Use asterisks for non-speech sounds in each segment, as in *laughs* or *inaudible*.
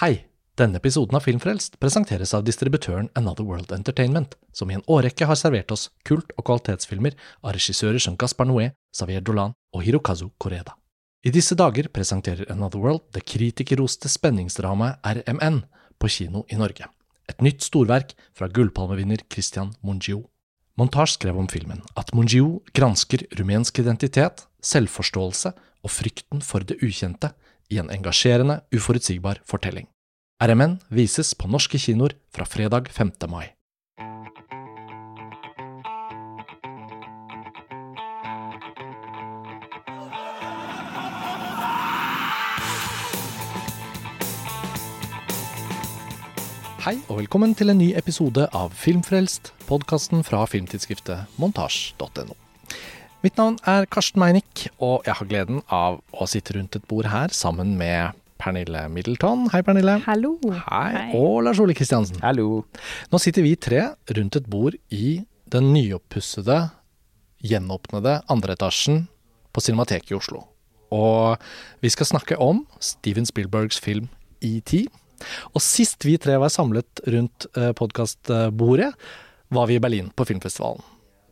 Hei! Denne episoden av Filmfrelst presenteres av distributøren Another World Entertainment, som i en årrekke har servert oss kult- og kvalitetsfilmer av regissører som Gaspar Noé, Xavier Dolan og Hirokazu Koreda. I disse dager presenterer Another World det kritikerroste spenningsdramaet RMN på kino i Norge. Et nytt storverk fra gullpalmevinner Christian Mungio. Montage skrev om filmen at Mungio gransker rumensk identitet, selvforståelse og frykten for det ukjente i en engasjerende, uforutsigbar fortelling. RMN vises på norske kinoer fra fredag 5. mai. Hei og velkommen til en ny episode av Filmfrelst, podkasten fra filmtidsskriftet montasj.no. Mitt navn er Karsten Meinick, og jeg har gleden av å sitte rundt et bord her sammen med Pernille Middleton. Hei, Pernille. Hallo. Hei. Og Lars Ole Kristiansen. Hallo. Nå sitter vi tre rundt et bord i den nyoppussede, gjenåpnede andre etasjen på Cinemateket i Oslo. Og vi skal snakke om Steven Spielbergs film ET. Og sist vi tre var samlet rundt eh, podkastbordet, var vi i Berlin på filmfestivalen.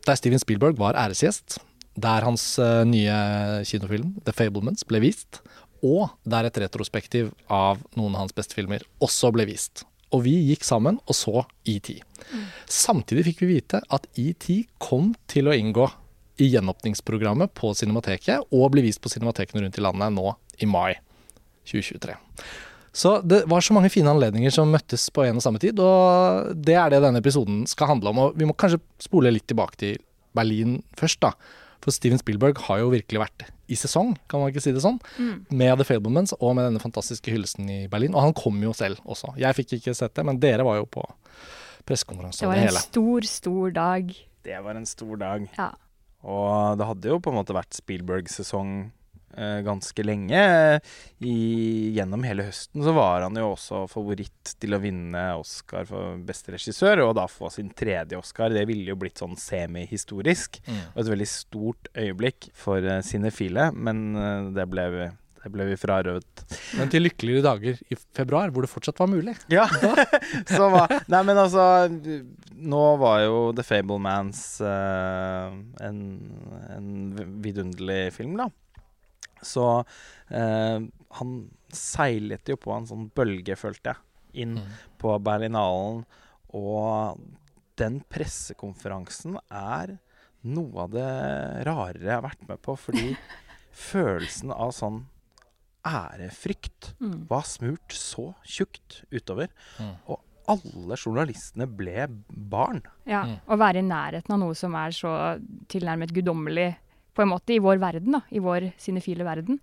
Der Steven Spielberg var æresgjest. Der hans eh, nye kinofilm, The Fablements, ble vist. Og der et retrospektiv av noen av hans beste filmer også ble vist. Og vi gikk sammen og så ET. Samtidig fikk vi vite at ET kom til å inngå i gjenåpningsprogrammet på Cinemateket, og bli vist på cinematekene rundt i landet nå i mai 2023. Så det var så mange fine anledninger som møttes på en og samme tid, og det er det denne episoden skal handle om. Og vi må kanskje spole litt tilbake til Berlin først, da. For Steven Spielberg har jo virkelig vært i sesong, kan man ikke si det sånn, med The Fablemans og med denne fantastiske hyllesten i Berlin. Og han kom jo selv også. Jeg fikk ikke sett det, men dere var jo på pressekonferanse Det var det en stor, stor dag. Det var en stor dag. Ja. Og det hadde jo på en måte vært Spielberg-sesong ganske lenge. I, gjennom hele høsten så var han jo også favoritt til å vinne Oscar for beste regissør, og da få sin tredje Oscar. Det ville jo blitt sånn semihistorisk, Mm. og et veldig stort øyeblikk for eh, cinefile, men eh, det ble vi det ble vi frarøvet. Men til lykkeligere dager i februar, hvor det fortsatt var mulig. *laughs* Ja. *laughs* så var, Nei, men altså Nå var jo The Fablemans uh, en, en vidunderlig film, da. Så eh, han seilet jo på en sånn bølge, følte jeg, inn Mm. på Berlinalen. Og den pressekonferansen er noe av det rarere jeg har vært med på, fordi *laughs* følelsen av sånn ærefrykt Mm. var smurt så tjukt utover. Mm. Og alle journalistene ble barn. Ja, Mm. Å være i nærheten av noe som er så tilnærmet guddommelig på en måte i vår verden, da, i vår cinefile verden.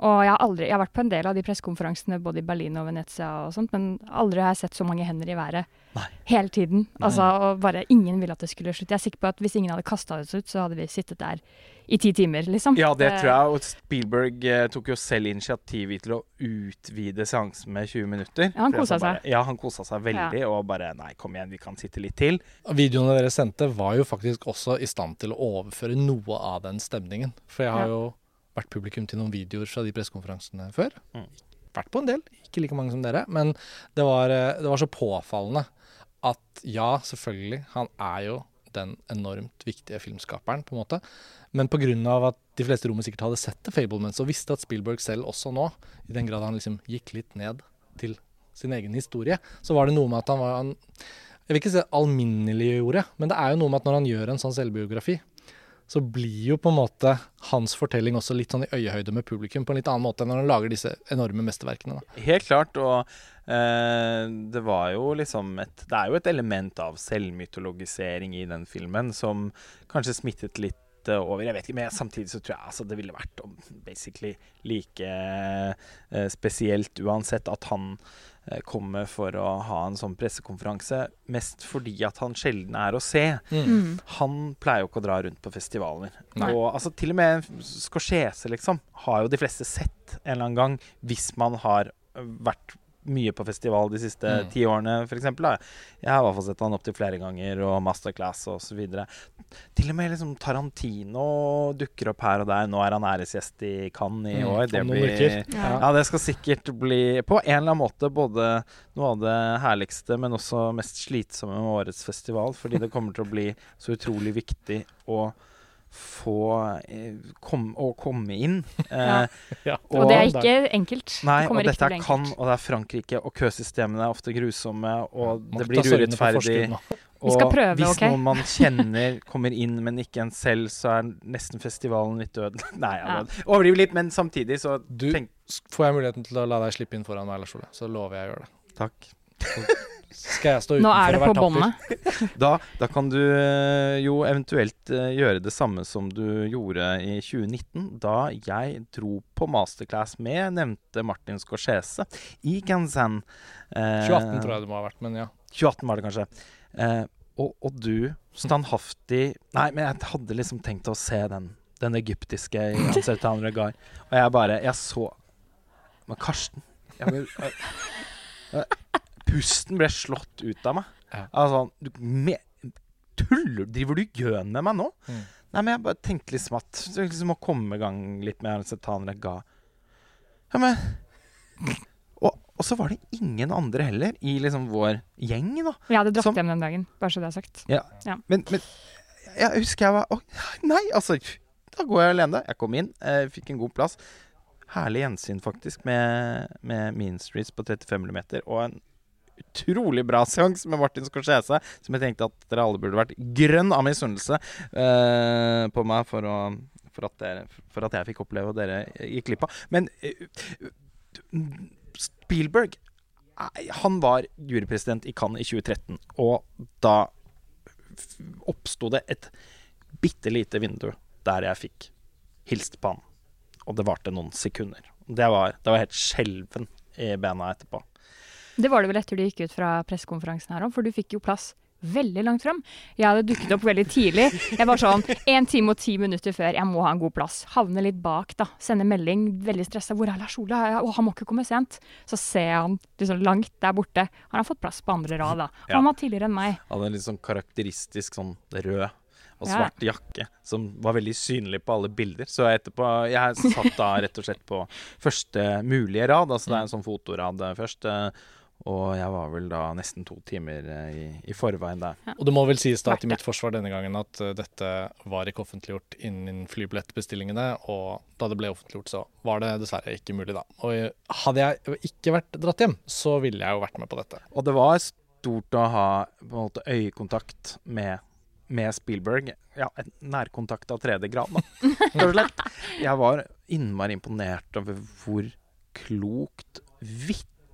Og jeg har, aldri, jeg har vært på en del av de pressekonferansene både i Berlin og Venezia, og sånt, men aldri har jeg sett så mange hender i været Nei. hele tiden. Altså, og bare Ingen ville at det skulle slutte. Jeg er sikker på at hvis ingen hadde kasta oss ut, så hadde vi sittet der i ti timer, liksom. Ja, det tror jeg. Og Spielberg eh, tok jo selv initiativ til å utvide seansen med 20 minutter. Ja, han kosa seg. bare- Ja, han kosa seg veldig, og bare Nei, kom igjen, vi kan sitte litt til. Videoene dere sendte var jo faktisk også i stand til å overføre noe av den stemningen. For jeg har Ja. jo vært publikum til noen videoer fra de pressekonferansene før. Mm. Vært på en del, ikke like mange som dere. Men det var, eh, det var så påfallende at ja, selvfølgelig, han er jo den enormt viktige filmskaperen, på en måte. Men pga. at de fleste i rommet sikkert hadde sett The Fablemans og visste at Spielberg selv også nå, i den grad han liksom gikk litt ned til sin egen historie, så var det noe med at han var han, Jeg vil ikke si alminneliggjorde, men det er jo noe med at når han gjør en sånn selvbiografi, så blir jo på en måte hans fortelling også litt sånn i øyehøyde med publikum på en litt annen måte enn når han lager disse enorme mesterverkene. Da. Helt klart. Og eh, det var jo liksom et Det er jo et element av selvmytologisering i den filmen som kanskje smittet litt eh, over. Jeg vet ikke, men samtidig så tror jeg altså, det ville vært basically like eh, spesielt uansett at han kommer for å ha en sånn pressekonferanse, mest fordi at han sjelden er å se. Mm. Han pleier jo ikke å dra rundt på festivaler. Nei. Og altså, til og med Scorsese, liksom, har jo de fleste sett en eller annen gang hvis man har vært mye på festival de siste Mm. ti årene, f.eks. Jeg har i hvert fall sett han opptil flere ganger, og Masterclass videre. Til og med liksom Tarantino dukker opp her og der. Nå er han æresgjest i Cannes i Mm, år. Det blir. Ja. ja, det skal sikkert bli på en eller annen måte både noe av det herligste, men også mest slitsomme med årets festival. Fordi det kommer til å bli så utrolig viktig å få eh, kom, å komme inn. *laughs* Eh, Ja, Og det er ikke enkelt. Nei, det og dette er kan, og det er Frankrike, og køsystemene er ofte grusomme, og det kan blir urettferdig. forskudd. Vi skal Og prøve, hvis okay? noen man *laughs* kjenner kommer inn, men ikke en selv, så er nesten festivalen litt død. *laughs* Nei, Ja. overdriver litt, men samtidig så Du, tenk får jeg muligheten til å la deg slippe inn foran meg, Lars Ole, så lover jeg å gjøre det. Takk. Skal jeg stå Nå er det på båndet. *laughs* Da, da kan du eh, jo eventuelt eh, gjøre det samme som du gjorde i 2019, da jeg dro på masterclass med nevnte Martin Scorsese i Gansan. Eh, 2018 tror jeg det må ha vært, men ja. 2018 var det kanskje. Eh, og, og du, standhaftig Nei, men jeg hadde liksom tenkt å se den. Den egyptiske i Regar. Og jeg bare Jeg så Men Karsten jeg, jeg, jeg, Pusten ble slått ut av meg. Ja. Altså du, me, Tuller Driver du gjøn med meg nå? Mm. Nei, men jeg bare tenkte liksom at så liksom å komme i gang litt med Ansertan Regar. Ja, men og, og så var det ingen andre heller i liksom vår gjeng, da. Jeg hadde dratt hjem den dagen, bare så det er sagt. Men, men jeg husker jeg var Å, nei, altså Da går jeg alene. Jeg kom inn, jeg fikk en god plass. Herlig gjensyn, faktisk, med, med Mean Streets på 35 mm. Og en utrolig bra seanse med Martin Scorsese, som jeg tenkte at dere alle burde vært grønn av misunnelse uh, på meg for, å, for, at dere, for at jeg fikk oppleve og dere gikk glipp av. Men uh, Spielberg eh, han var jurypresident i Cannes i 2013, og da oppsto det et bitte lite vindu der jeg fikk hilst på han. Og det varte noen sekunder. Det var, det var helt skjelven i bena etterpå. Det var det vel etter du gikk ut fra pressekonferansen her òg, for du fikk jo plass veldig langt fram. Jeg hadde dukket opp veldig tidlig. Jeg var sånn én time og ti minutter før. Jeg må ha en god plass. Havne litt bak, da. Sende melding, veldig stressa. Hvor er Lars Ole? Å, han må ikke komme sent. Så ser jeg han liksom langt der borte. Han har fått plass på andre rad, da. Ja. Han var tidligere enn meg. Hadde en litt sånn karakteristisk sånn rød og Ja. svart jakke som var veldig synlig på alle bilder. Så etterpå Jeg satt da rett og slett på første mulige rad, altså det er en sånn fotorad eh, først. Og jeg var vel da nesten to timer eh, i, i forveien der. Og det må vel sies da til mitt forsvar denne gangen at uh, dette var ikke offentliggjort innen flybillettbestillingene, og da det ble offentliggjort, så var det dessverre ikke mulig, da. Og hadde jeg ikke vært dratt hjem, så ville jeg jo vært med på dette. Og det var stort å ha på en måte øyekontakt med, med Spielberg. Ja, en nærkontakt av tredje grad, da. *laughs* Jeg var innmari imponert over hvor klokt,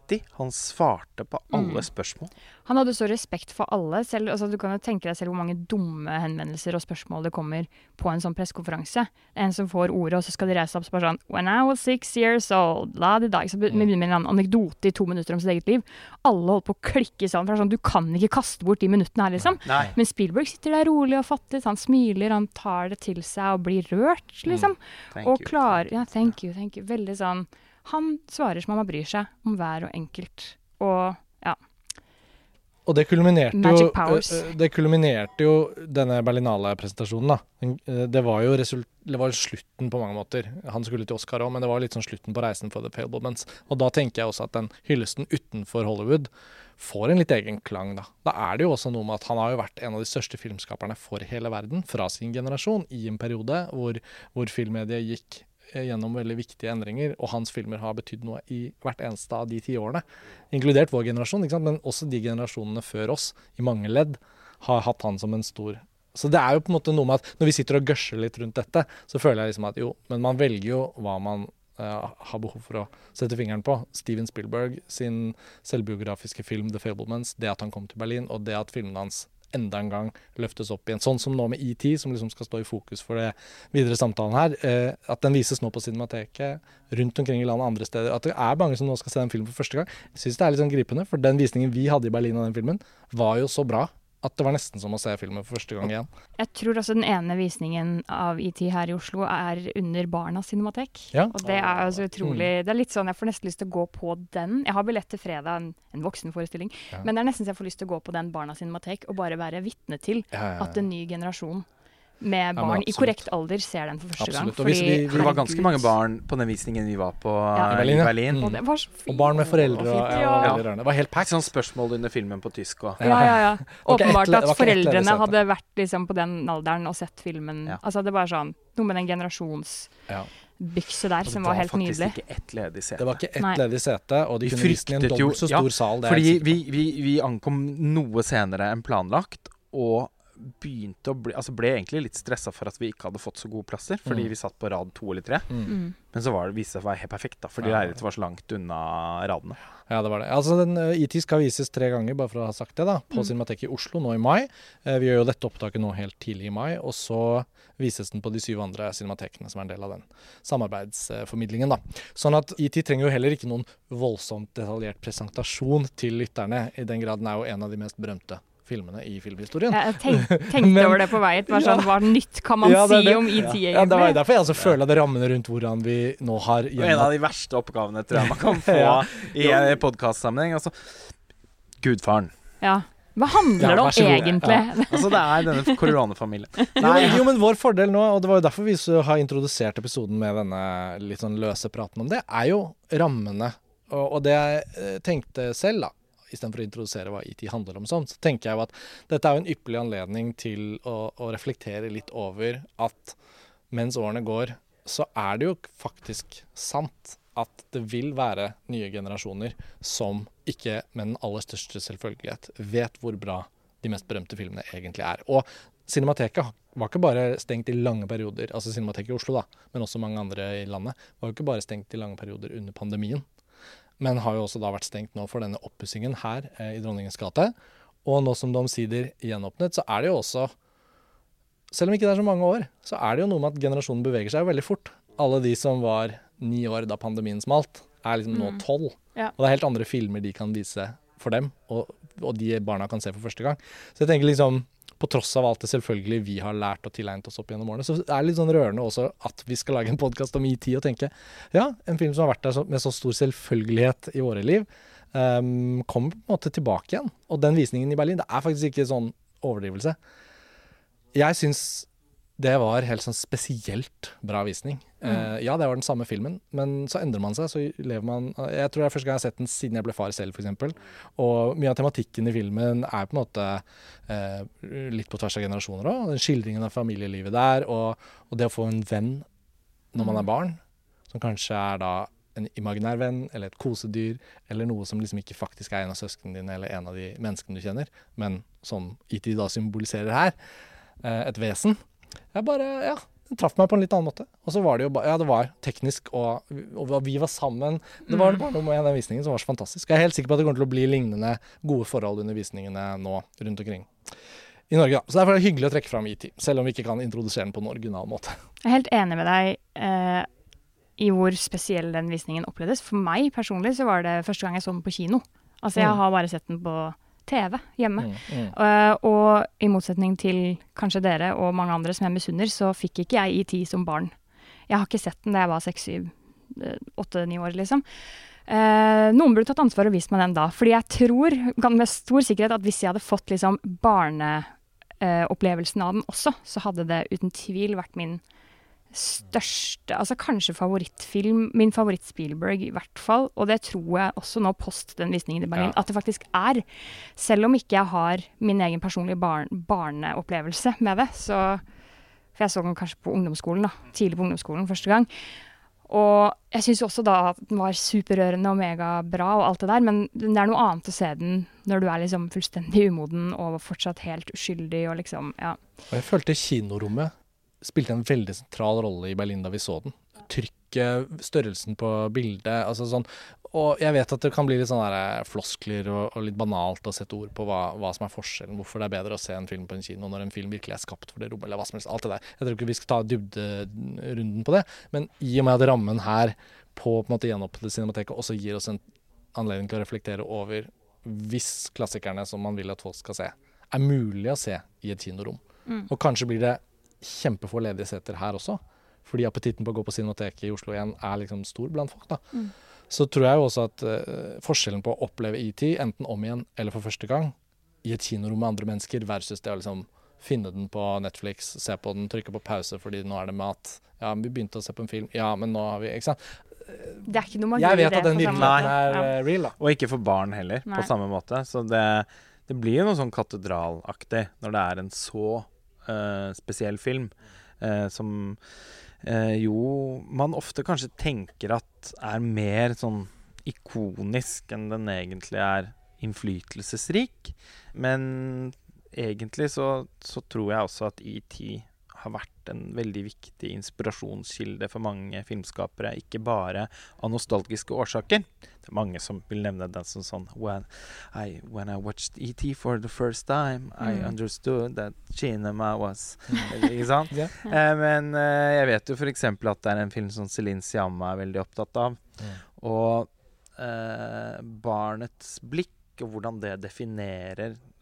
vittig han svarte på alle Mm. spørsmål. Han hadde så respekt for alle. Selv, altså, du kan jo tenke deg selv hvor mange dumme henvendelser og spørsmål det kommer på en sånn pressekonferanse. En som får ordet, og så skal de reise opp og bare sånn When I was six years old, la de da. Så Mm. begynner med en anekdote i to minutter om sitt eget liv. Alle holdt på å klikke sammen. For det er sånn, du kan ikke kaste bort de minuttene her, liksom. Nei. Men Spielberg sitter der rolig og fattig. Han smiler, han tar det til seg og blir rørt, liksom. Thank og klarer Ja, thank you, thank you. Veldig sånn Han svarer som om han bryr seg om hver og enkelt. Og ja. Og det kulminerte, jo, eh, det kulminerte jo denne Berlinale-presentasjonen, da. Eh, Det var jo result, det var slutten på mange måter. Han skulle til Oscar òg, men det var litt sånn slutten på reisen for The Fablemans. Og da tenker jeg også at den hyllesten utenfor Hollywood får en litt egen klang, da. Da er det jo også noe med at han har jo vært en av de største filmskaperne for hele verden, fra sin generasjon, i en periode hvor, hvor filmmediet gikk eh, gjennom veldig viktige endringer, og hans filmer har betydd noe i hvert eneste av de ti årene. Inkludert vår generasjon, men også de generasjonene før oss, i mange ledd, har hatt han som en stor Så det er jo på en måte noe med at når vi sitter og gørser litt rundt dette, så føler jeg liksom at jo, men man velger jo hva man uh, har behov for å sette fingeren på. Steven Spielberg sin selvbiografiske film 'The Fablemans', det at han kom til Berlin, og det at filmene hans enda en gang løftes opp igjen. Sånn som nå med ET, som liksom skal stå i fokus for det videre samtalen her. Eh, at den vises nå på Cinemateket rundt omkring i landet andre steder. At det er mange som nå skal se den filmen for første gang. Jeg syns det er litt sånn gripende, for den visningen vi hadde i Berlin av den filmen, var jo så bra. At det var nesten som å se filmen for første gang igjen. Jeg tror også den ene visningen av ET her i Oslo er under Barnas cinematek. Ja. Og det er altså utrolig Det er litt sånn, Jeg får nesten lyst til å gå på den. Jeg har billett til fredag, en, en voksenforestilling. Ja. Men det er nesten så jeg får lyst til å gå på den Barnas cinematek og bare være vitne til at en ny generasjon med barn ja, i korrekt alder ser den for første Absolutt. gang. Og vi, vi- det var ganske mange barn på den visningen vi var på Ja. eh, I Berlin, i. Berlin. Mm. Og det var så fint. Og barn med foreldre og fint, ja, ja. det var. Det var helt packed. sånn spørsmål under filmen på tysk og Ja, ja, ja. *laughs* Åpenbart at foreldrene hadde vært liksom på den alderen og sett filmen. Ja. Altså Det var sånn noe med den generasjonsbykse Ja. der som var helt faktisk nydelig. ikke ett ledig sete. Det var ikke ett ledig sete, og de Vi kunne vist den i en dobbelt så ja, stor sal. Det Fordi vi, vi, vi ankom noe senere enn planlagt, og begynte å bli Altså ble egentlig litt stressa for at vi ikke hadde fått så gode plasser, fordi Mm. vi satt på rad to eller tre. Mm. Mm. Men så var det, viste det seg å være helt perfekt, da, fordi Ja. leiligheten var så langt unna radene. Ja, det var det. Altså, den IT skal vises tre ganger, bare for å ha sagt det, da. På Mm. Cinemateket i Oslo nå i mai. Eh, vi gjør jo dette opptaket nå helt tidlig i mai, og så vises den på de syv andre cinematekene som er en del av den samarbeidsformidlingen, da. Sånn at IT trenger jo heller ikke noen voldsomt detaljert presentasjon til lytterne, i den grad den er jo en av de mest berømte filmene i filmhistorien. Jeg tenk, *laughs* tenkte Men- over det på vei hit. Bare sånn, Hva nytt kan man Ja, det si det. om ET, Ja, det var derfor jeg altså føler at rammene rundt hvordan vi nå har gjennom... en av de verste oppgavene tror jeg man kan *laughs* få Ja. i en podkastsammenheng. Altså Gudfaren. Ja. Hva handler Ja, det om egentlig? Altså, det er denne koronafamilien. *laughs* Men- jo, men vår fordel nå, og det var jo derfor vi så har introdusert episoden med denne litt sånn løse praten om det, er jo rammene. Og, og det jeg eh, tenkte selv, da, istedenfor å introdusere hva IT handler om sånn, så tenker jeg jo at dette er jo en ypperlig anledning til å, å reflektere litt over at mens årene går, så er det jo faktisk sant at det vil være nye generasjoner som ikke med den aller største selvfølgelighet vet hvor bra de mest berømte filmene egentlig er. Og Cinemateket var ikke bare stengt i lange perioder, altså Cinemateket i Oslo, da, men også mange andre i landet, var jo ikke bare stengt i lange perioder under pandemien. Men har jo også da vært stengt nå for denne oppussingen her eh, i Dronningens gate. Og nå som det omsider gjenåpnet, så er det jo også Selv om ikke det er så mange år, så er det jo noe med at generasjonen beveger seg jo veldig fort. Alle de som var ni år da pandemien smalt, er liksom nå Mm. tolv. Ja. Og det er helt andre filmer de kan vise for dem, og, og de barna kan se for første gang. Så jeg tenker liksom, på tross av alt det selvfølgelig vi har lært og tilegnet oss opp gjennom årene, så det er litt sånn rørende også at vi skal lage en podkast om ET og tenke ja, en film som har vært der med så stor selvfølgelighet i våre liv, um, kommer på en måte tilbake igjen. Og den visningen i Berlin, det er faktisk ikke sånn overdrivelse. Jeg syns det var helt sånn spesielt bra visning. Eh, ja, det var den samme filmen, men så endrer man seg. Så lever man Jeg tror det er første gang jeg har sett den siden jeg ble far selv, f.eks. Og mye av tematikken i filmen er på en måte uh, litt på tvers av generasjoner òg. Den skildringen av familielivet der, og, og det å få en venn når man er barn, som kanskje er da en imaginær venn, eller et kosedyr, eller noe som liksom ikke faktisk er en av søsknene dine, eller en av de menneskene du kjenner, men som IT da symboliserer her, uh, et vesen. Jeg bare, ja, Den traff meg på en litt annen måte. Og så var det jo bare, ja, det var teknisk, og, og vi var sammen. Det var bare noe med den visningen som var så fantastisk. Jeg er helt sikker på at det kommer til å bli lignende gode forhold under visningene nå rundt omkring i Norge. da. Så derfor er det hyggelig å trekke fram IT, selv om vi ikke kan introdusere den på en original måte. Jeg er helt enig med deg eh, i hvor spesiell den visningen opplevdes. For meg personlig så var det første gang jeg så den på kino. Altså jeg Mm. har bare sett den på TV hjemme. Mm, mm. Uh, og i motsetning til kanskje dere og mange andre som jeg misunner, så fikk ikke jeg IT som barn. Jeg har ikke sett den da jeg var seks, syv, eh, åtte-ni år, liksom. Uh, noen burde tatt ansvar og vist meg den da. Fordi jeg tror med stor sikkerhet at hvis jeg hadde fått liksom barneopplevelsen av den også, så hadde det uten tvil vært min største, altså kanskje favorittfilm, min favoritt-Spielberg i hvert fall, og det tror jeg også nå post den visningen i Berlin, Ja. at det faktisk er. Selv om ikke jeg har min egen personlige barn, barneopplevelse med det, så For jeg så den kanskje på ungdomsskolen, da. Tidlig på ungdomsskolen første gang. Og jeg syns også da at den var superrørende og megabra og alt det der, men det er noe annet å se den når du er liksom fullstendig umoden og fortsatt helt uskyldig og liksom Ja. Og jeg følte kinorommet spilte en veldig sentral rolle i Berlin da vi så den. Trykket, størrelsen på bildet, altså sånn. Og jeg vet at det kan bli litt sånn floskler og, og litt banalt å sette ord på hva, hva som er forskjellen, hvorfor det er bedre å se en film på en kino når en film virkelig er skapt for det rommet, eller hva som helst. Alt det der. Jeg tror ikke vi skal ta dybderunden på det, men i og med at rammen her på på en måte gjenåpnede Cinemateket også gir oss en anledning til å reflektere over hvis klassikerne som man vil at folk skal se, er mulig å se i et kinorom. Mm. Og kanskje blir det kjempefå ledige seter her også. Fordi appetitten på å gå på Cinemateket i Oslo igjen er liksom stor blant folk. da. Mm. Så tror jeg jo også at uh, forskjellen på å oppleve ET enten om igjen eller for første gang i et kinorom med andre mennesker versus det å liksom finne den på Netflix, se på den, trykke på pause fordi nå er det mat. Ja, men vi begynte å se på en film. Ja, men nå har vi Ikke sant. Det er ikke noe man Jeg vet at den virkeligheten er Ja. eh, real, da. Og ikke for barn heller, Nei. på samme måte. Så det, det blir jo noe sånn katedralaktig når det er en så eh, spesiell film. Uh, som eh, jo man ofte kanskje tenker at er mer sånn ikonisk enn den egentlig er innflytelsesrik. Men egentlig så, så tror jeg også at ET har vært en veldig viktig inspirasjonskilde for mange filmskapere. Ikke bare av nostalgiske årsaker. Det er mange som vil nevne den som sånn When I, when I watched ET for the first time, I Mm. understood that cinema was Eller, *laughs* Ikke sant? yeah. Eh, men eh, jeg vet jo f.eks. at det er en film som Celine Siamma er veldig opptatt av. Og eh, barnets blikk, og hvordan det definerer mm,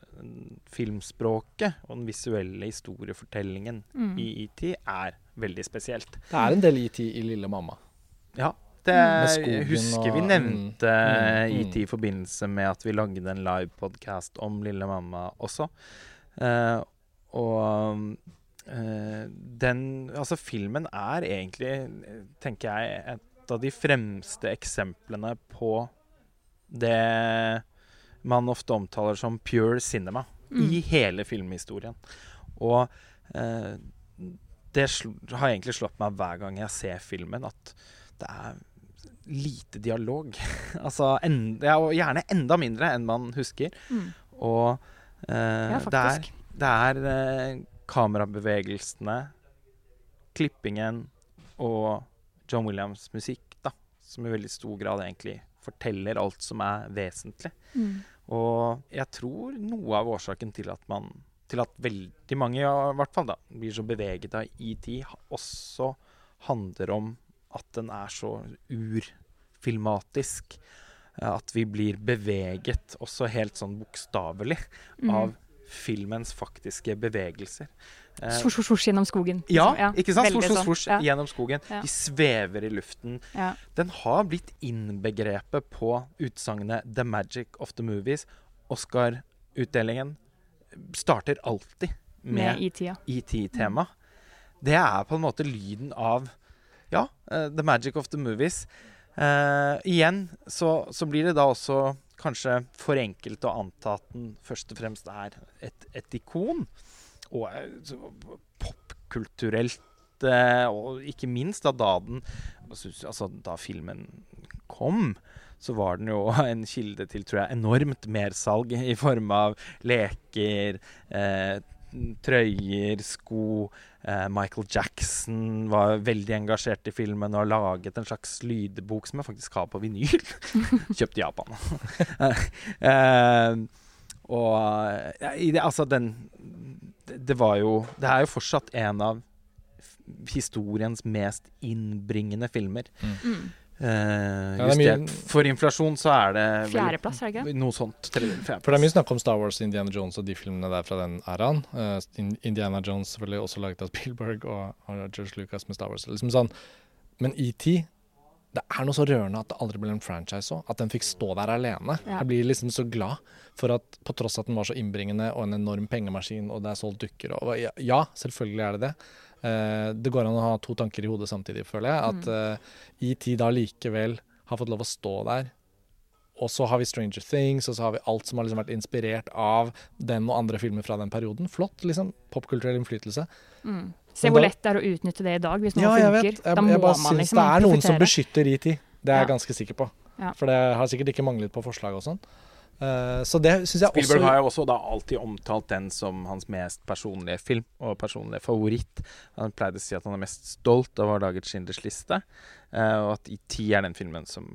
filmspråket og den visuelle historiefortellingen Mm. i ET, er veldig spesielt. Det er en del ET i Lille mamma. Ja. Det, jeg husker vi nevnte mm, mm. ET i forbindelse med at vi lagde en livepodkast om Lille mamma også. Uh, og uh, den Altså, filmen er egentlig, tenker jeg, et av de fremste eksemplene på det man ofte omtaler som pure cinema Mm. i hele filmhistorien. Og eh, det har egentlig slått meg hver gang jeg ser filmen, at det er lite dialog. *laughs* altså en, ja, og gjerne enda mindre enn man husker. Mm. Og eh, Ja, det er, det er eh, kamerabevegelsene, klippingen og John Williams' musikk, da, som i veldig stor grad egentlig forteller alt som er vesentlig. Mm. Og jeg tror noe av årsaken til at man til at veldig mange i hvert fall da, blir så beveget av ET, også handler om at den er så urfilmatisk. At vi blir beveget, også helt sånn bokstavelig, Mm. av filmens faktiske bevegelser. Svosj, svosj, svosj gjennom skogen. ja, liksom. ikke sant? Svosj, svosj, svosj Ja. gjennom skogen. Ja. De svever i luften. Ja. Den har blitt innbegrepet på utsagnet 'The Magic of the Movies'. Oscar-utdelingen starter alltid Med med. ET-tema. Det er på en måte lyden av ja, uh, 'The Magic of the Movies'. Uh, igjen så, så blir det da også kanskje for enkelt å anta at den først og fremst er et, et ikon. Og eh, popkulturelt, eh, og ikke minst da, da den Altså da filmen kom, så var den jo *laughs* en kilde til tror jeg, enormt mersalg i form av leker, eh, trøyer, sko. Eh, Michael Jackson var veldig engasjert i filmen og laget en slags lydbok som jeg faktisk har på vinyl. *laughs* Kjøpt i Japan. *laughs* eh, og ja, altså den det, var jo Det er jo fortsatt en av historiens mest innbringende filmer. Mm. Eh, Ja, er mye- for inflasjon så er det Fjerdeplass, er det ikke noe sånt. For det er mye snakk om Star Wars, Indiana Jones og de filmene der fra den æraen. Uh, Indiana Jones selvfølgelig også laget av Spielberg og, og George Lucas med Star Wars. Liksom sånn. Men ET det er noe så rørende at det aldri ble en franchise òg. At den fikk stå der alene. Ja. Jeg blir liksom så glad for at på tross at den var så innbringende og en enorm pengemaskin, og det er solgt dukker og Ja, selvfølgelig er det det. Uh, det går an å ha to tanker i hodet samtidig, føler jeg. At uh, ET da likevel har fått lov å stå der. Og så har vi Stranger Things, og så har vi alt som har liksom vært inspirert av den og andre filmer fra den perioden. Flott, liksom. Popkulturell innflytelse. Mm. Se hvor lett det er å utnytte det i dag, hvis noe Ja, jeg vet. Jeg, da må jeg bare man liksom det er noen som beskytter IT. Det er jeg Ja. ganske sikker på. Ja. For det har sikkert ikke manglet på forslag og sånn. Uh, så det syns jeg Spielberg også har jo også da alltid omtalt den som hans mest personlige film og personlige favoritt. Han pleide å si at han er mest stolt av å ha laget Schindlers liste, uh, og at IT er den filmen som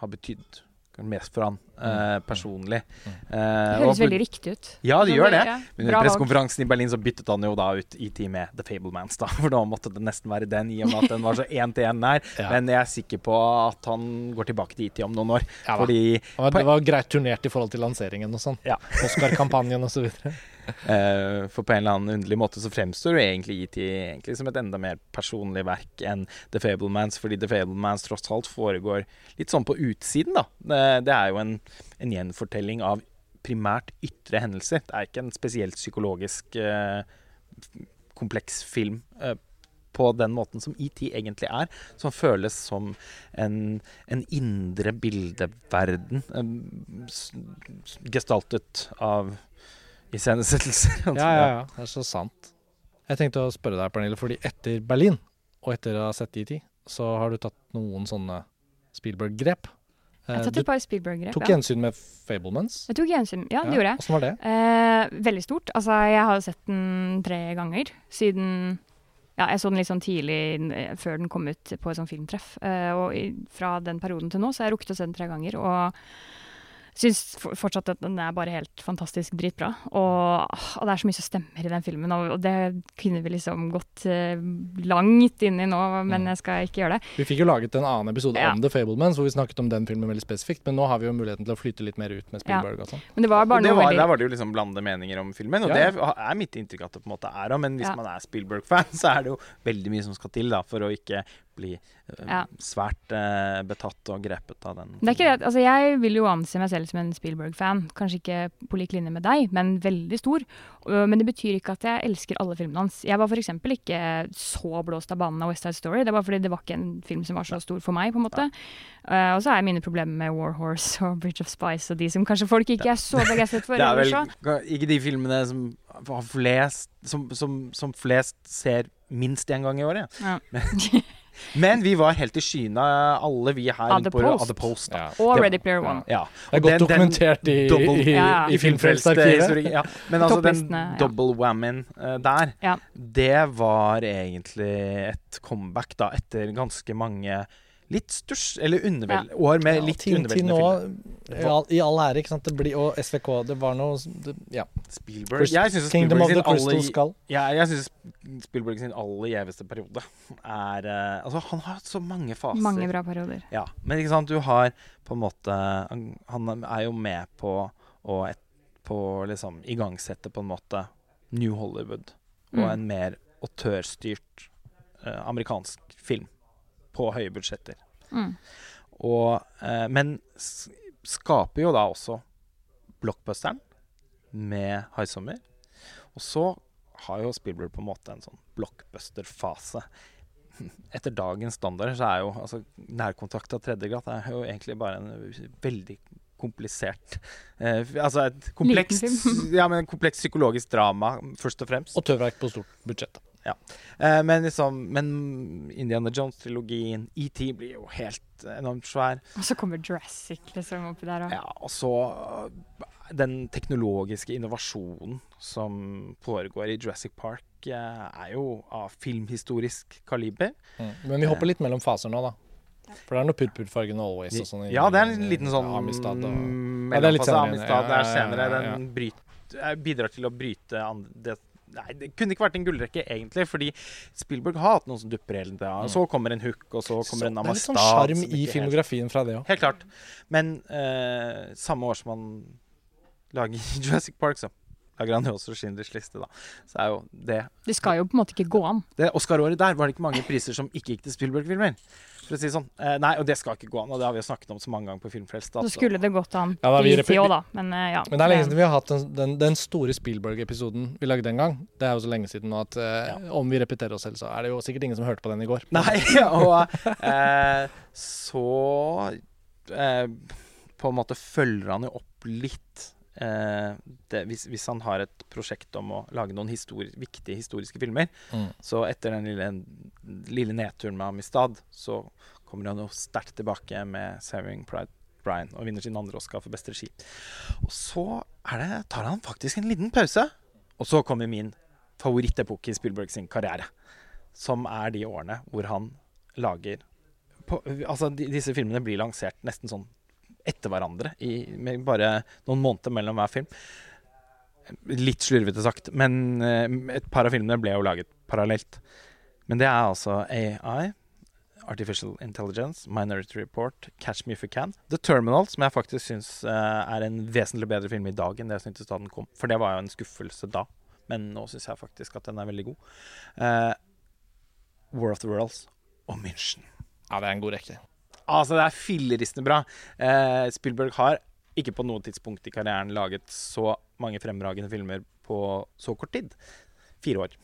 har betydd mest for han eh, personlig. Mm. Eh, Det høres veldig riktig ut. Ja, det gjør det. Men under pressekonferansen i Berlin så byttet han jo da ut ET med The Fablemans, da. *laughs* For da måtte det nesten være den, i og med at den var så én til én nær. Ja. Men jeg er sikker på at han går tilbake til ET om noen år. Ja, fordi Det var, det var greit turnert i forhold til lanseringen og sånn. Ja. *laughs* Oscar-kampanjen og så videre. Uh, *laughs* For på en eller annen underlig måte så fremstår jo egentlig ET egentlig som et enda mer personlig verk enn The Fablemans, fordi The Fablemans tross alt foregår litt sånn på utsiden, da. Det, det er jo en, en gjenfortelling av primært ytre hendelser. Det er ikke en spesielt psykologisk eh, kompleks film eh, på den måten som ET egentlig er, som føles som en, en indre bildeverden eh, gestaltet av iscenesettelser. *laughs* Ja, ja, ja. Det er så sant. Jeg tenkte å spørre deg, Pernille, fordi etter Berlin, og etter å ha sett ET, så har du tatt noen sånne Spielberg-grep. Jeg Eh, tatt et par Spielberg-grep. tok ja. gjensyn med Fablemans. Jeg tok gjensyn. Ja, det gjorde jeg. Åssen var det? Eh, veldig stort. Altså, jeg har jo sett den tre ganger siden Ja, jeg så den litt sånn tidlig eh, før den kom ut på et sånt filmtreff. Eh, og i, fra den perioden til nå så har jeg rukket å se den tre ganger. Og syns for, fortsatt at den er bare helt fantastisk dritbra. Og, og det er så mye som stemmer i den filmen, og, og det kunne vi liksom gått eh, langt inn i nå, men Mm. jeg skal ikke gjøre det. Vi fikk jo laget en annen episode Ja. om The Fablemans, hvor vi snakket om den filmen veldig spesifikt, men nå har vi jo muligheten til å flyte litt mer ut med Spielberg og sånn. Men det var bare det noe var, veldig der var det jo liksom blande meninger om filmen, og Ja. det er mitt inntrykk at det på en måte er òg. Men hvis Ja. man er Spielberg-fan, *laughs* så er det jo veldig mye som skal til da, for å ikke bli eh, Ja. svært eh, betatt og grepet av den. Det er ikke det. Altså, jeg vil jo anse meg selv som en Spielberg-fan. Kanskje ikke på lik linje med deg, men veldig stor. Uh, Men det betyr ikke at jeg elsker alle filmene hans. Jeg var f.eks. ikke så blåst av banen av West Side Story. Det var fordi det var ikke en film som var så stor for meg, på en måte. Uh, og så jeg mine problemer med War Horse og Bridge of Spice og de som kanskje folk ikke er så begeistret for. *laughs* Det er vel ikke de filmene som har flest som, som, som flest ser minst én gang i året. Ja. *laughs* Men vi var helt i skyene, alle vi her Av på The. Post. Post. Ja. Og Ready Player One. Ja. Det er godt Den- den dokumentert i, double- i, Ja, ja. i Filmfrelst-arkivet. Ja. Men altså den double whammien eh, der, Ja. det var egentlig et comeback da, etter ganske mange litt stuss, eller undervel, år med litt til underveldende filmer. i all, i all ære, ikke sant. Det blir, og SVK, det var noe det, Ja. Spielberg Jeg syns Kingdom Spielberg of the Crystal aller, ja, jeg synes Spielberg sin aller gjeveste periode er uh, Altså, han har hatt så mange faser. Mange bra perioder. Ja, men ikke sant, du har på en måte Han, han er jo med på å et, på liksom igangsette på en måte New Hollywood og Mm. en mer autørstyrt uh, amerikansk film på høye budsjetter. Mm. Og, eh, men skaper jo da også blockbusteren med 'High Summer'. Og så har jo Spielberg på en måte en sånn blockbuster-fase. *laughs* Etter dagens standard så er jo altså, nærkontakt av tredje grad er jo egentlig bare en veldig komplisert eh, Altså et komplekst, *laughs* ja, komplekst psykologisk drama, først og fremst. Og tøvverk på stort budsjett. Eh, men liksom Men Indiana Jones-trilogien, ET blir jo helt enormt svær. Og så kommer Jurassic liksom oppi der òg. Ja, og så øh, den teknologiske innovasjonen som foregår i Jurassic Park, eh, er jo av filmhistorisk kaliber. Mm. Men vi hopper litt mellom faser nå, da. For det er noe purpurfargen always og sånn. Ja, det er en liten sånn Amistad og mm, Ja, det er litt senere. Amistad Ja, ja, ja, senere. ja, ja. Den bryt, eh, bidrar til å bryte det Nei, det kunne ikke vært en gullrekke, egentlig, fordi Spielberg har hatt noen som dupper hele tida. Mm. Så kommer en hook, og så kommer en det er litt sånn sjarm i filmografien fra det òg. Helt klart. Men uh, samme år som han lager *laughs* Jurassic Park, så lager han jo også Schindlers liste, da. Så er jo det Det skal jo på en måte ikke gå an. Det Oscar-året der var det ikke mange priser som ikke gikk til Spielberg-filmer. For å si det sånn. Eh, nei, og det skal ikke gå an, og det har vi jo snakket om så mange ganger på Filmfrelst. Så skulle det gått an Ja, da, i tid da. Men eh, ja. Men det er lenge siden vi har hatt den, den, den store Spielberg-episoden vi lagde en gang. Det er jo så lenge siden nå at eh, om vi repeterer oss selv, så er det jo sikkert ingen som hørte på den i går. *laughs* Nei, og uh, så uh, på en måte følger han jo opp litt eh, det, hvis, hvis han har et prosjekt om å lage noen histori viktige historiske filmer. Mm. Så etter den lille, lille nedturen med Amistad, så kommer han jo sterkt tilbake med 'Saving Pride Brian' og vinner sin andre Oscar for beste regi. Og så er det, tar han faktisk en liten pause. Og så kommer min favorittepoke i Spielberg sin karriere. Som er de årene hvor han lager på, Altså, de, disse filmene blir lansert nesten sånn etter hverandre, i, med bare noen måneder mellom hver film. Litt slurvete sagt, men eh, et par av filmene ble jo laget parallelt. Men det er altså AI, Artificial Intelligence, Minority Report, Catch Me If You Can. The Terminal, som jeg faktisk syns eh, er en vesentlig bedre film i dag enn det jeg syntes da den kom. For det var jo en skuffelse da, men nå syns jeg faktisk at den er veldig god. Eh, War of the Worlds og München. Ja, det er en god rekke. Altså, det er filleristende bra. Eh, Spielberg har ikke på noe tidspunkt i karrieren laget så mange fremragende filmer på så kort tid. Fire år.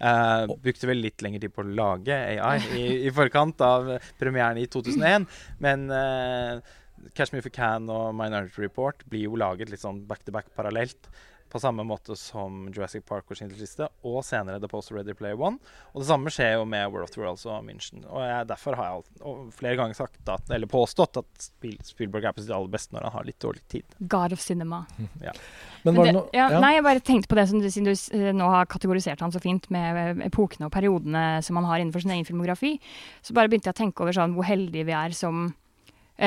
Eh, brukte vel litt lengre tid på å lage AI *laughs* i, i forkant av premieren i 2001. Men eh, Catch Me If You Can og Minority Report blir jo laget litt sånn back to back parallelt. På samme måte som Jurassic Park og Schindlers liste, og senere The Post Ready Player One. Og det samme skjer jo med World of the Worlds og München. Og jeg, derfor har jeg alt, og flere ganger sagt at, eller påstått at Spiel, Spielberg er på sitt aller beste når han har litt dårlig tid. God of cinema. *laughs* ja. Men var det, noe ja, Nei, jeg bare tenkte på det som du, siden du eh, nå har kategorisert han så fint med eh, epokene og periodene som han har innenfor sin egen filmografi, så bare begynte jeg å tenke over sånn hvor heldige vi er som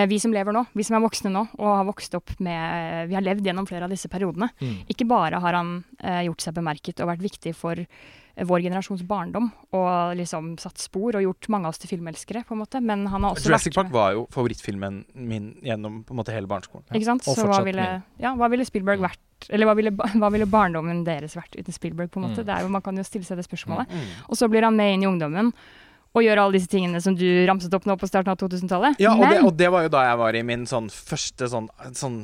vi som lever nå, vi som er voksne nå og har vokst opp med eh, Vi har levd gjennom flere av disse periodene. Mm. Ikke bare har han eh, gjort seg bemerket og vært viktig for eh, vår generasjons barndom og liksom satt spor og gjort mange av oss til filmelskere, på en måte, men han har også Jurassic Park var jo favorittfilmen min gjennom på en måte hele barneskolen. Ikke sant? Og Så hva ville, ja, hva ville Spielberg vært Eller hva ville, hva ville barndommen deres vært uten Spielberg? på en måte? Mm. Det er jo, Man kan jo stille seg det spørsmålet. Mm. Og så blir han med inn i ungdommen og gjøre alle disse tingene som du ramset opp nå på starten av 2000-tallet. Ja, og det, og det var jo da jeg var i min sånn første sånn, sånn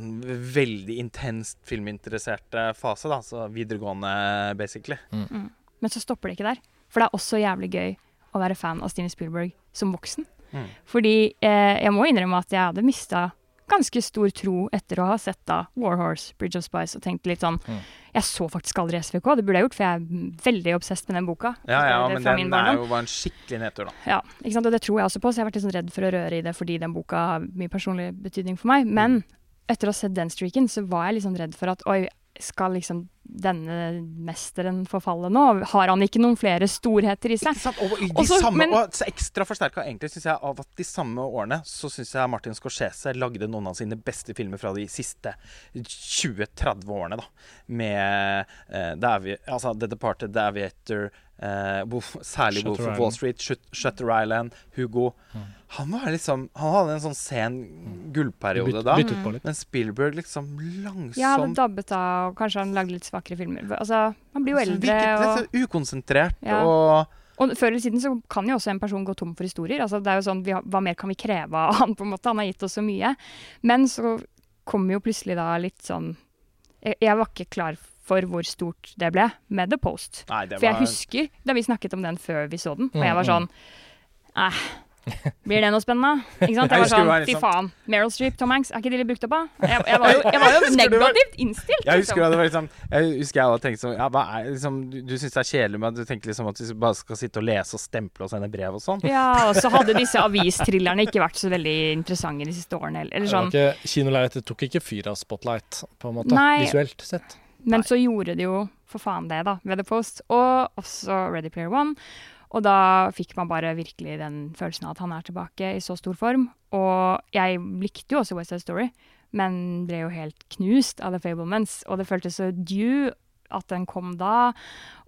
veldig intenst filminteresserte fase, da. Så videregående, basically. Men så stopper det ikke der. For det er også jævlig gøy å være fan av Steven Spielberg som voksen. Mm. Fordi eh, jeg må innrømme at jeg hadde mista ganske stor tro etter å ha sett da Warhorse, Bridge of Spice, og tenkt litt sånn Mm. Jeg så faktisk aldri SVK, det burde jeg gjort, for jeg er veldig obsess med den boka. Ja, ja, Det er men den er jo var en skikkelig nedtur, da. Ja, ikke sant? og det tror jeg også på, så jeg har vært litt sånn redd for å røre i det fordi den boka har mye personlig betydning for meg. Men etter å ha sett den streaken, så var jeg litt sånn redd for at oi, skal liksom denne mesteren forfalle nå? Har han ikke noen flere storheter i seg? Ikke sant? Og, de Også- samme, men- og så ekstra forsterka egentlig, synes jeg, av at de samme årene så syns jeg Martin Scorsese lagde noen av sine beste filmer fra de siste 20-30 årene, da. Med uh, The, Avi altså The Departed, The Aviator, uh, Wolf, særlig Wolf of Wall Street, Shut- Shutter Island, Hugo. Han var liksom Han hadde en sånn sen gullperiode da. byt, byt litt. Men Spielberg liksom langsomt Ja, hadde dabbet av, og kanskje han lagde litt svakere filmer. Altså, man blir jo så eldre, virket litt så ukonsentrert Ja. og og før eller siden så kan jo også en person gå tom for historier. Altså, det er jo sånn, vi har, Hva mer kan vi kreve av han, på en måte? Han har gitt oss så mye. Men så kommer jo plutselig da litt sånn jeg, jeg var ikke klar for hvor stort det ble med The Post. Nei, det For jeg husker da vi snakket om den før vi så den, og Mm, jeg var sånn Eh, blir det noe spennende? Ikke sant? Jeg var sånn, Fy faen, Meryl Streep, Tom Hanks, er ikke de litt brukt opp av? Jeg, jeg var jo, jeg var husker *laughs* negativt innstilt. Jeg husker liksom. det var liksom Jeg husker jeg hadde tenkt sånn ja, hva er, liksom, Du, du syns det er kjedelig, men du tenker liksom at vi bare skal sitte og lese og stemple og sende brev og sånn? Ja, og så hadde disse avistrillerne ikke vært så veldig interessante de siste årene. Eller, eller Det var sånn. ikke, Kinolerretet tok ikke fyr av Spotlight, på en måte, Nei. visuelt sett. Men så gjorde de jo for faen det, da, ved The Post. Og også Ready Player One. Og da fikk man bare virkelig den følelsen av at han er tilbake i så stor form. Og jeg likte jo også West Side Story, men ble jo helt knust av The Fablements. Og det føltes så due at den kom da,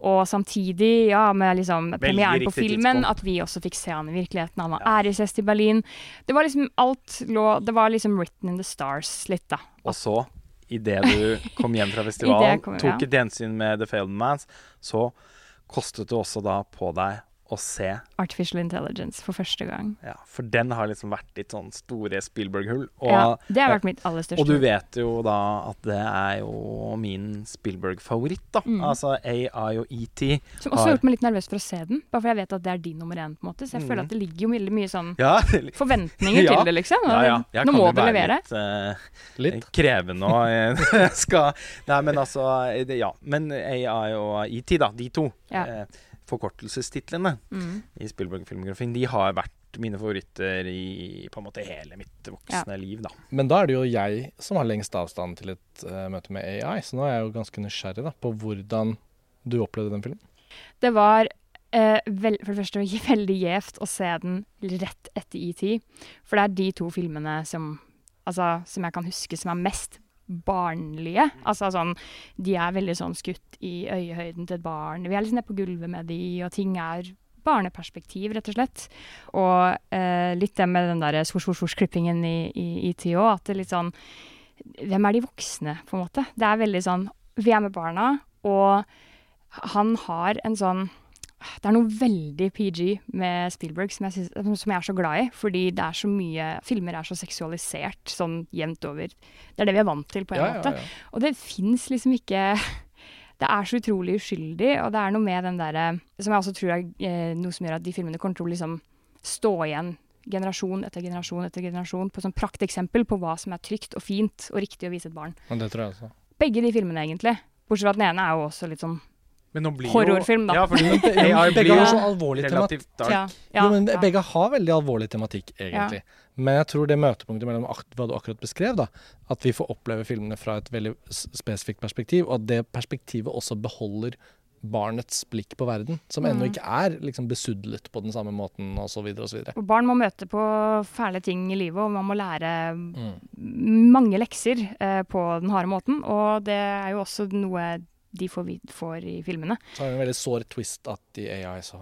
og samtidig, ja, med liksom premieren på filmen, tidspunkt. at vi også fikk se han i virkeligheten. Han var æresgjest i Berlin. Det var liksom alt lå Det var liksom written in the stars litt, da. Og så, idet du kom hjem fra *laughs* festivalen, kom- tok ja. et gjensyn med The Failed Mans, så kostet det også da på deg å se Artificial Intelligence for første gang. ja, For den har liksom vært ditt sånn store Spielberg-hull. Ja, det har vært mitt aller største. og du vet jo da at det er jo min Spielberg-favoritt, da. Mm. Altså AI og ET. Som også har- gjort meg litt nervøs for å se den. Bare fordi jeg vet at det er din nummer én. på en måte Så jeg Mm. føler at det ligger jo veldig mye sånn Ja, forventninger *laughs* Ja. til det, liksom. ja, ja. Jeg Nå må du levere. Litt, uh, Litt. krevende og eh, *laughs* skal Nei, men altså Ja. Men AI og ET, da, de to Ja. eh, forkortelsestitlene Mm. i Spielberg-filmografien, de har vært mine favoritter i på en måte hele mitt voksne liv, da. Men da er det jo jeg som har lengst avstand til et uh, møte med AI, så nå er jeg jo ganske nysgjerrig da, på hvordan du opplevde den filmen. Det var uh, vel, for det første *laughs* veldig gjevt å se den rett etter ET. For det er de to filmene som altså, som jeg kan huske som er mest barnlige. Altså sånn De er veldig sånn skutt i øyehøyden til et barn. Vi er liksom nede på gulvet med de, og ting er barneperspektiv, rett og slett. Og eh, litt det med den der svosj-svosj-klippingen i, i, i òg, at det er litt sånn Hvem er de voksne, på en måte? Det er veldig sånn Vi er med barna, og han har en sånn det er noe veldig PG med Spielberg som jeg, synes, som jeg, er så glad i. Fordi det er så mye Filmer er så seksualisert sånn jevnt over. Det er det vi er vant til, på en Ja, ja, måte. ja. Og det fins liksom ikke *laughs* Det er så utrolig uskyldig, og det er noe med den derre Som jeg også tror er eh, noe som gjør at de filmene kommer til å liksom stå igjen generasjon etter generasjon etter generasjon på sånn prakteksempel på hva som er trygt og fint og riktig å vise et barn. Men det tror jeg også. Begge de filmene, egentlig. Bortsett fra at den ene er jo også litt sånn Horrorfilm, da. Ja, fordi *laughs* det AI blir jo så alvorlig tematikk. Ja, ja, jo, men ja. Begge har veldig alvorlig tematikk, egentlig. Men jeg tror det møtepunktet mellom hva du akkurat beskrev, da, at vi får oppleve filmene fra et veldig spesifikt perspektiv, og at det perspektivet også beholder barnets blikk på verden, som ennå Mm. ikke er liksom besudlet på den samme måten, osv. barn må møte på fæle ting i livet, og man må lære Mm. mange lekser eh, på den harde måten. Og det er jo også noe de får, får i filmene. Så er det en veldig sår twist at i AI så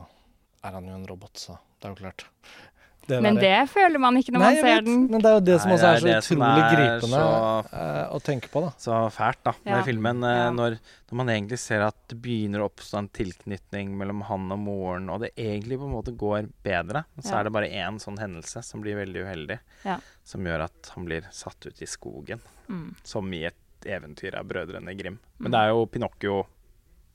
er han jo en robot, så det er jo klart. *laughs* Det Men det føler man ikke når Nei, man ser vet, den. Men det er jo det som Nei, også er det så er det utrolig er gripende så- eh, å tenke på, da. Så fælt, da, med Ja. filmen. eh, Ja. Når, når man egentlig ser at det begynner å oppstå en tilknytning mellom han og moren, og det egentlig på en måte går bedre, men så Ja. er det bare én sånn hendelse som blir veldig uheldig, Ja. som gjør at han blir satt ut i skogen, Mm. som i et eventyr av Brødrene Grim. Mm. Men det er jo Pinocchio,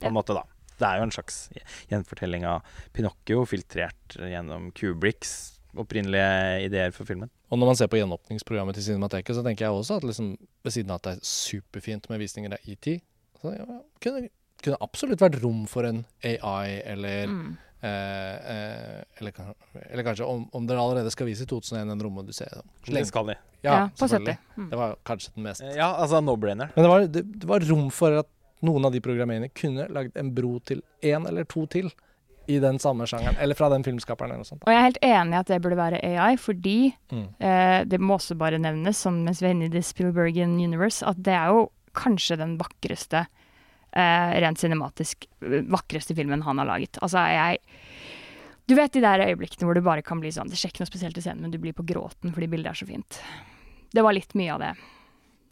på Ja. en måte, da. Det er jo en slags gjenfortelling av Pinocchio, filtrert gjennom Kubricks opprinnelige ideer for filmen. Og når man ser på gjenåpningsprogrammet til Cinemateket, så tenker jeg også at liksom, ved siden av at det er superfint med visninger av ET, så ja, kunne, kunne absolutt vært rom for en AI, eller Mm. Eh, eh, eller, eller kanskje om, om dere allerede skal vise i 2001 en ser. Det skal de. Ja, på 70. Mm. Det var kanskje den mest Ja, altså no-brainer. Men det var, det, det var rom for at noen av de programmererne kunne lagd en bro til én eller to til i den samme sjangeren. Eller fra den filmskaperen eller noe sånt. Og jeg er helt enig i at det burde være AI, fordi Mm. eh, det må også bare nevnes, sånn mens vi er inne i The Spielbergian Universe, at det er jo kanskje den vakreste, eh, rent cinematisk, eh, vakreste filmen han har laget. Altså, jeg Du vet de der øyeblikkene hvor du bare kan bli sånn Det skjer ikke noe spesielt i scenen, men du blir på gråten fordi bildet er så fint. Det var litt mye av det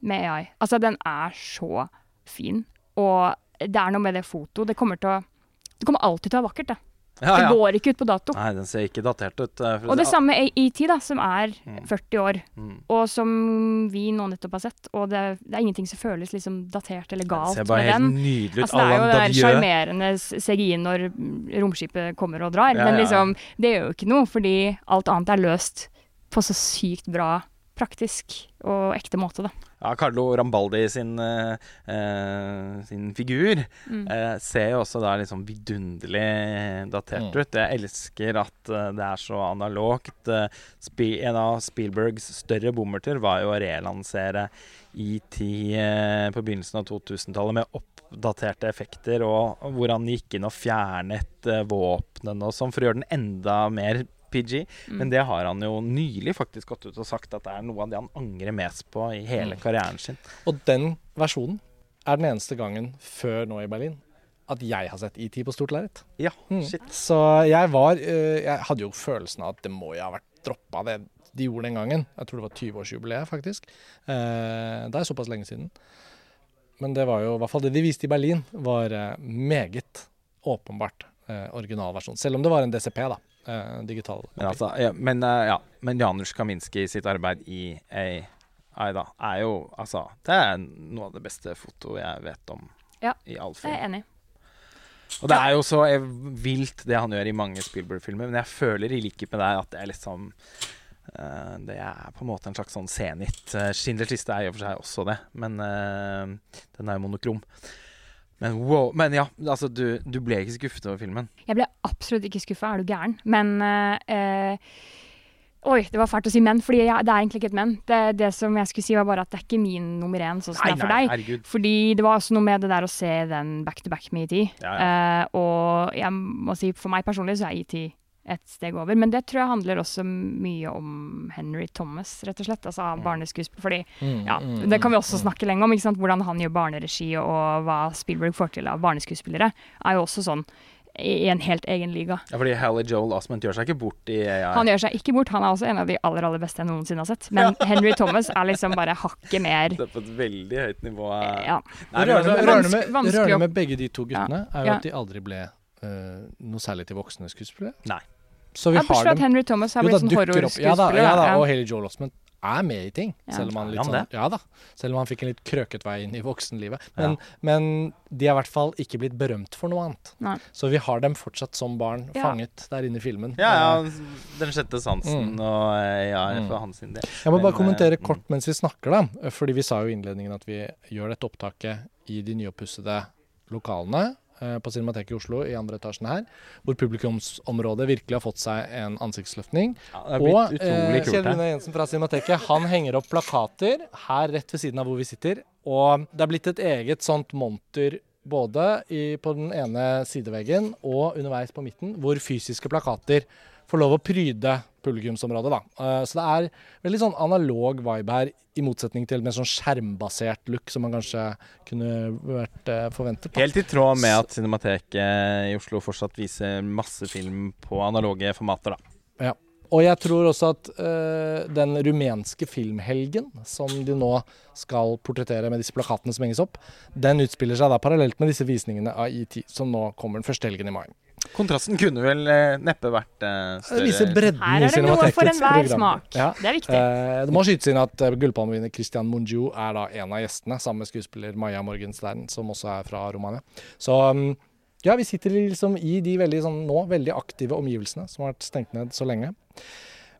med AI. Altså, den er så fin, og det er noe med det fotoet. Det kommer til å Det kommer alltid til å være vakkert, det. Ja, Det går ikke ut på dato. Nei, den ser ikke datert ut. eh, Og det samme er ET, da, som er Mm. 40 år, Mm. og som vi nå nettopp har sett. Og det, det er ingenting som føles liksom datert eller Den Det ser bare helt den. nydelig ut. Altså, det er jo Davieux. sjarmerende CGI når romskipet kommer og drar, Ja, men ja. liksom, det gjør jo ikke noe, fordi alt annet er løst på så sykt bra, praktisk og ekte måte, da. Ja, Carlo Rambaldi sin, eh, eh, sin figur Mm. eh, ser jo også da liksom vidunderlig datert Mm. ut. Jeg elsker at eh, det er så analogt. Eh, en av Spielbergs større bommerter var jo å relansere ET eh, på begynnelsen av 2000-tallet med oppdaterte effekter, og, hvor han gikk inn og fjernet eh, våpnene og sånn for å gjøre den enda mer PG. Mm. Men det har han jo nylig faktisk gått ut og sagt at det er noe av det han angrer mest på i hele Mm. karrieren sin. Og den versjonen er den eneste gangen før nå i Berlin at jeg har sett ET på stort lerret. Ja, Mm. shit. Så jeg var eh, Jeg hadde jo følelsen av at det må jo ha vært droppa, det de gjorde den gangen. Jeg tror det var 20-årsjubileet, faktisk. Eh, det er såpass lenge siden. Men det var jo, i hvert fall det de viste i Berlin, var eh, meget åpenbart originalversjon. Selv om det var en DCP, da. Eh, digital. Men, altså, ja, men, uh, ja, men Janusz Kaminski sitt arbeid i AI da, er jo altså Det er noe av det beste fotoet jeg vet om Ja, i all Jeg film. er enig. Og det er jo så eh, vilt det han gjør i mange Spielberg-filmer, men jeg føler i likhet med deg at det er liksom uh, Det er på en måte en slags sånn senit. Uh, Schindlers liste er i og for seg også det, men uh, den er jo monokrom. Men wow. Men ja, altså du, du ble ikke skuffet over filmen? Jeg ble absolutt ikke skuffa, er du gæren? Men eh, Oi, det var fælt å si men, fordi jeg, det er egentlig ikke et men. Det, det som jeg skulle si, var bare at det er ikke min nummer én, sånn som det er for deg. herregud. Fordi det var også noe med det der å se den back to back med ET. Ja, Eh, og jeg må si, for meg personlig så er ET et steg over. Men det tror jeg handler også mye om Henry Thomas, rett og slett. Altså barneskuespiller. Fordi Mm, ja, mm, det kan vi mm, også snakke lenge om. ikke sant? Hvordan han gjør barneregi, og hva Spielberg får til av barneskuespillere, er jo også sånn i en helt egen liga. Ja, fordi Hally Joel Osment gjør seg ikke bort i AI. Han gjør seg ikke bort. Han er også en av de aller aller beste jeg noensinne har sett. *laughs* Men Henry Thomas er liksom bare hakket mer Det er på et veldig høyt nivå. ja. Nei, Det rørende med, rørende med, rørende med begge de to guttene er jo Ja. at de aldri ble eh, noe særlig til voksne skuespillere. Nei. Så vi Ja, har dem. at Henry Thomas har Jo blitt sånn dukker. Ja da, ja da, og Haley Joel Osment er med i ting. Ja. Selv om han Er litt sånn? Ja da. Selv om han fikk en litt krøket vei inn i voksenlivet. Men, men de har i hvert fall ikke blitt berømt for noe annet. Nei. Så vi har dem fortsatt som barn, Ja. fanget der inne i filmen. Ja, Eh, ja, Den sjette sansen Mm. og eh, ja, Mm. for hans sin del. Jeg må bare Men, kommentere mm. kort mens vi snakker, da. Fordi vi sa jo i innledningen at vi gjør dette opptaket i de nyoppussede lokalene eh, på Cinemateket i Oslo, i andre etasjen her. Hvor publikumsområdet virkelig har fått seg en ansiktsløftning. Ja, Og eh, Kjell. Rune. Jensen fra Cinemateket han henger opp plakater her rett ved siden av hvor vi sitter. Og det er blitt et eget sånt monter både i, på den ene sideveggen og underveis på midten, hvor fysiske plakater får lov å pryde publikumsområdet. da. Eh, så det er veldig sånn analog vibe her, i motsetning til en sånn skjermbasert look som man kanskje kunne vært eh, forventet. da. Helt i tråd med at Cinemateket i Oslo fortsatt viser masse film på analoge formater, da. Og jeg tror også at øh, den rumenske filmhelgen, som de nå skal portrettere med disse plakatene som henges opp, den utspiller seg da parallelt med disse visningene av ET, som nå kommer den første helgen i mai. Kontrasten kunne vel eh, neppe vært større. Det viser større. bredden Her i er det noe for Cinematekets enhver program. smak. Ja. Det er viktig. Eh, det må skytes inn at gullpalmevinner Christian Mungiu er da en av gjestene, sammen med skuespiller Maja Morgenstern, som også er fra Romania. Så um, ja, vi sitter liksom i de veldig, sånn, nå veldig aktive omgivelsene som har vært stengt ned så lenge.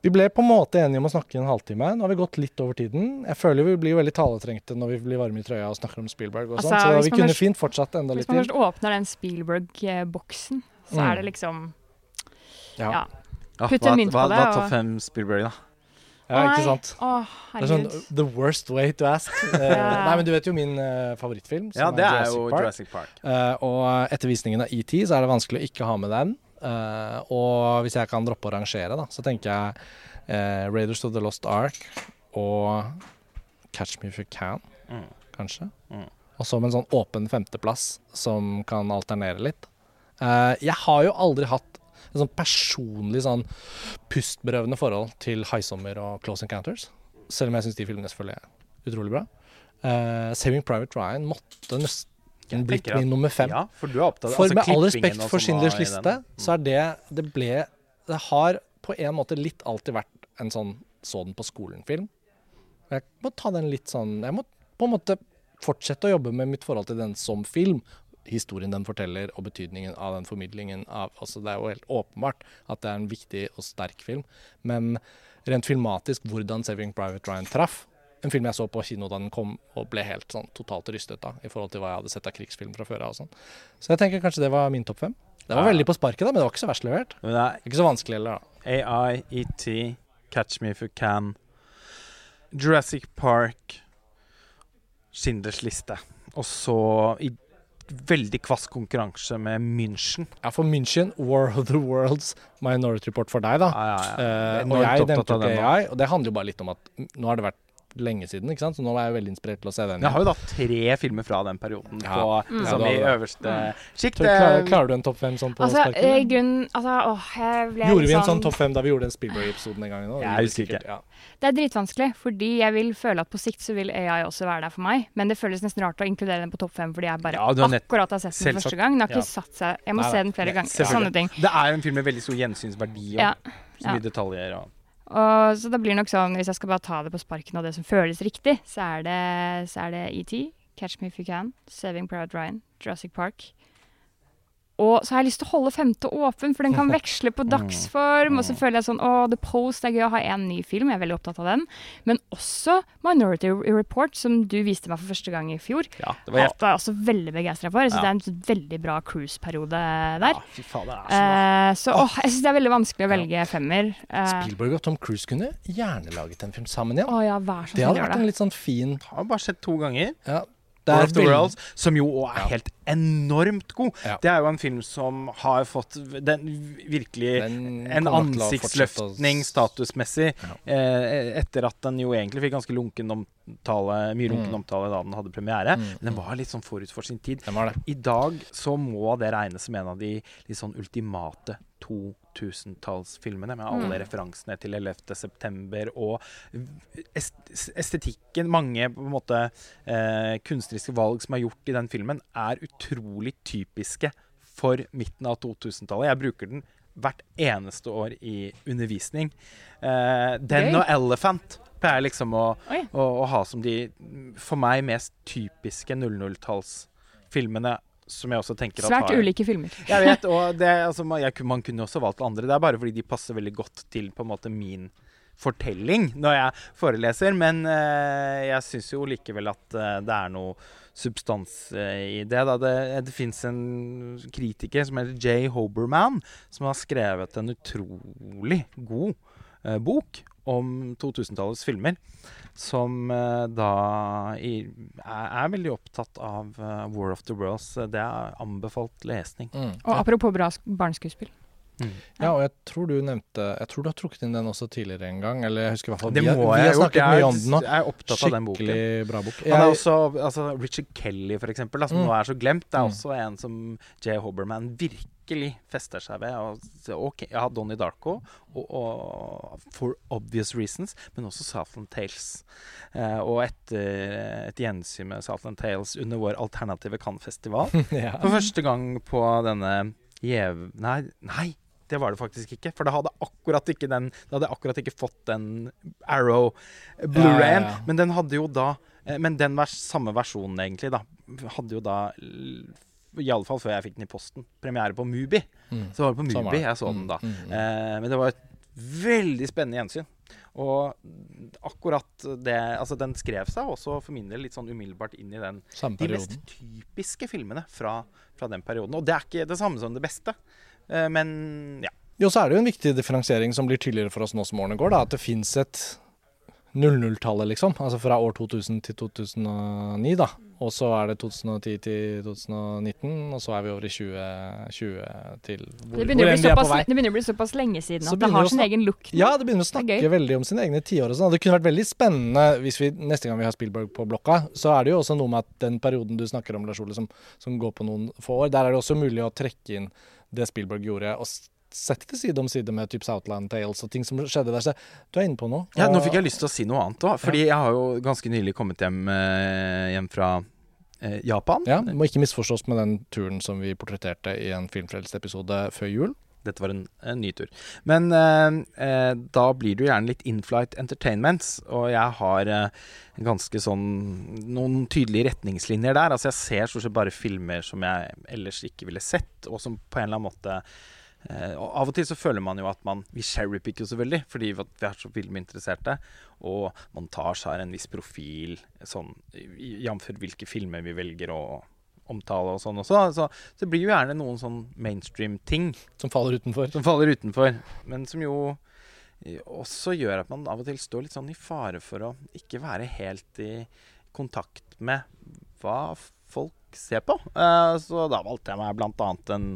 Vi ble på en måte enige om å snakke i en halvtime. Nå har vi gått litt over tiden. Jeg føler vi blir veldig taletrengte når vi blir varme i trøya og snakker om Spielberg og sånn, Altså, så vi kunne først- fint fortsatt enda litt. Hvis man til. først åpner den Spielberg-boksen, så Mm. er det liksom Ja. Ja. Ja, Putt en mynt på det, hva er topp fem Spielberg, da? Ja, ikke sant? Å, Det er sånn the worst way to ask. *laughs* Uh, nei, men du vet jo min uh, favorittfilm, som Ja, det er Jurassic jo Park. Jurassic Park. Uh, og etter visningen av ET så er det vanskelig å ikke ha med den. Eh, og hvis jeg kan droppe å rangere, da, så tenker jeg eh, Raiders of the Lost Ark og Catch Me If You Can, Mm. kanskje. Mm. Og så med en sånn åpen femteplass som kan alternere litt. Eh, jeg har jo aldri hatt en sånn personlig sånn pustberøvende forhold til Highsommer og Close Encounters. Selv om jeg syns de filmene selvfølgelig er utrolig bra. Uh, Saving Private Ryan måtte nesten blitt min nummer fem. Ja, for du opptatt For altså, med all respekt for sånn Schindlers liste, den. så er det Det ble Det har på en måte litt alltid vært en sånn så den på skolen-film. Jeg må ta den litt sånn Jeg må på en måte fortsette å jobbe med mitt forhold til den som film. Historien den forteller, og betydningen av den formidlingen av altså Det er jo helt åpenbart at det er en viktig og sterk film, men rent filmatisk hvordan 'Saving Private Ryan' traff en film jeg så på kino da den kom, og ble helt sånn totalt rystet av, i forhold til hva jeg hadde sett av krigsfilm fra før av og sånn. Så jeg tenker kanskje det var min topp fem. Det var Ja. veldig på sparket, da, men det var ikke så verst levert. Men det Ikke så vanskelig heller, da. AI, ET, Catch Me If You Can, Jurassic Park, Schindlers liste. Og så i veldig kvass konkurranse med München. Ja, for München, War of the Worlds, Minority Report for deg, da. Ja, ja, ja. Uh, og jeg nevnte ikke. AI, og det handler jo bare litt om at nå har det vært lenge siden, ikke sant? så nå var jeg veldig inspirert til å se den. Jeg har jo da tre filmer fra den perioden Ja. på, Mm. Ja, i øverste Så sjikt. klarer, klarer du en topp fem sånn på Altså, sparken? i grunnen Altså, åh, jeg ble Gjorde vi en sånn topp fem da vi gjorde den Spielberg-episoden en gang? Nå? Jeg husker ikke. Ja. Det er dritvanskelig, fordi jeg vil føle at på sikt så vil AI også være der for meg. Men det føles nesten rart å inkludere den på topp fem fordi jeg bare Ja, har nett- akkurat har sett den første gang. Den har ikke Ja. satt seg Jeg må Nei, se den flere ganger. Sånne ting. Det er jo en film med veldig stor gjensynsverdi og Ja. så ja. mye detaljer. Og. Og, så det blir nok sånn, hvis jeg skal bare ta det på sparken av det som føles riktig, så er det, så er det ET, Catch Me If You Can, Saving Private Ryan, Jurassic Park. Og så har jeg lyst til å holde femte åpen, for den kan *laughs* veksle på dagsform. Og så føler jeg sånn Å, The Post er gøy å ha én ny film, jeg er veldig opptatt av den. Men også Minority Report, som du viste meg for første gang i fjor. Ja, det var jeg også veldig begeistra for. Jeg synes Ja. Det er en veldig bra cruiseperiode der. Ja, fy faen, det er så bra. Eh, så åh, jeg syns det er veldig vanskelig å velge femmer. Eh, Spielberg og Tom Cruise kunne gjerne laget en film sammen igjen. Å ja, vær så Det snill, hadde vært det. en litt sånn fin har bare sett to ganger. ja, Det er War of the Worlds, som jo òg er helt enormt god. Ja. Det er jo en film som har fått den virkelig Den en ansiktsløftning statusmessig Ja. eh, etter at den jo egentlig fikk ganske lunken omtale, mye lunken Mm. omtale da den hadde premiere. Mm, Men den var litt sånn forut for sin tid. I dag så må det regnes som en av de litt sånn ultimate 2000-tallsfilmene, med alle Mm. referansene til 11. september og estetikken Mange på en måte eh, kunstneriske valg som er gjort i den filmen, er utrolig typiske for midten av 2000-tallet. Jeg bruker den hvert eneste år i undervisning. Eh, den og Elephant pleier liksom å, å, å ha som de, for meg, mest typiske 00-tallsfilmene. Som jeg også tenker Svært har- ulike filmer. jeg vet, og det, altså, man, jeg, man kunne også valgt andre. Det er bare fordi de passer veldig godt til på en måte min fortelling når jeg foreleser. Men eh, jeg syns jo likevel at eh, det er noe substans eh, i det. Da. Det, det fins en kritiker som heter Jay Hoberman, som har skrevet en utrolig god bok om 2000-tallets filmer. Som eh, da i, er, er veldig opptatt av eh, War of the Worlds. Det er anbefalt lesning. Mm. Og apropos bra barneskuespill. Mm. Ja, og jeg tror du nevnte Jeg tror du har trukket inn den også tidligere en gang. Eller jeg husker i hvert fall Det vi, må vi jeg har ha gjort. snakket Jeg mye er- om den nå. Jeg er opptatt av den boken. Skikkelig bra bok. Han er også, altså Richard Kelly, for eksempel, da, som Mm. nå er så glemt, det er Mm. også en som Jay Hoberman virkelig fester seg ved. Og, ok, jeg har Donnie Darko, og, og for obvious reasons, men også Southland Tales. Eh, og etter et gjensyn med Southland Tales under vår alternative Cannes-festival, *laughs* ja. for første gang på denne gjev... Nei, nei, det var det faktisk ikke. For det hadde akkurat ikke den Det hadde akkurat ikke fått den Arrow Blu-rayen. Ja, ja, ja. Men den hadde jo da eh, Men den vers, samme versjonen, egentlig, da, hadde jo da Iallfall før jeg fikk den i posten. Premiere på Mubi. Mm. Så var det på Mubi jeg så den Mm, da. mm, mm. Eh, men det var et veldig spennende gjensyn. Og akkurat det Altså, den skrev seg også for min del litt sånn umiddelbart inn i den de mest typiske filmene fra, fra den perioden. Og det er ikke det samme som det beste, eh, men ja. Jo, så er det jo en viktig differensiering som blir tydeligere for oss nå som årene går, da. At det fins et 00-tallet, liksom. Altså fra år 2000 til 2009, da. Og så er det 2010 til 2019, og så er vi over i 2020 til hvor, Det hvor begynner, å enn vi er på vei. det begynner å bli såpass lenge siden Så at det har sin egen look. Ja, det begynner å snakke veldig om sine egne tiår og sånn. Det kunne vært veldig spennende hvis vi neste gang vi har Spielberg på blokka, så er det jo også noe med at den perioden du snakker om, Lars Ole, som, som går på noen få år, der er det også mulig å trekke inn det Spielberg gjorde, og s- sette det side om side med type Southland Tales og ting som skjedde der. Så du er inne på noe. ja. Nå fikk jeg lyst til å si noe annet òg. Fordi jeg har jo ganske nylig kommet hjem, eh, hjem fra eh, Japan. Ja, må ikke misforstås med den turen som vi portretterte i en Filmfrelst-episode før jul. Dette var en, en ny tur. Men eh, eh, da blir det jo gjerne litt in-flight entertainments. Og jeg har eh, ganske sånn noen tydelige retningslinjer der. Altså jeg ser stort sett bare filmer som jeg ellers ikke ville sett, og som på en eller annen måte eh, og Av og til så føler man jo at man Vi cherrypicker jo så veldig, fordi vi er så filminteresserte. Og montasje har en viss profil, sånn jf. hvilke filmer vi velger å omtale og sånn også. Så, så det blir jo gjerne noen sånn mainstream-ting Som faller utenfor. som faller utenfor, men som jo eh, også gjør at man av og til står litt sånn i fare for å ikke være helt i kontakt med hva folk ser på. Eh, så da valgte jeg meg blant annet en,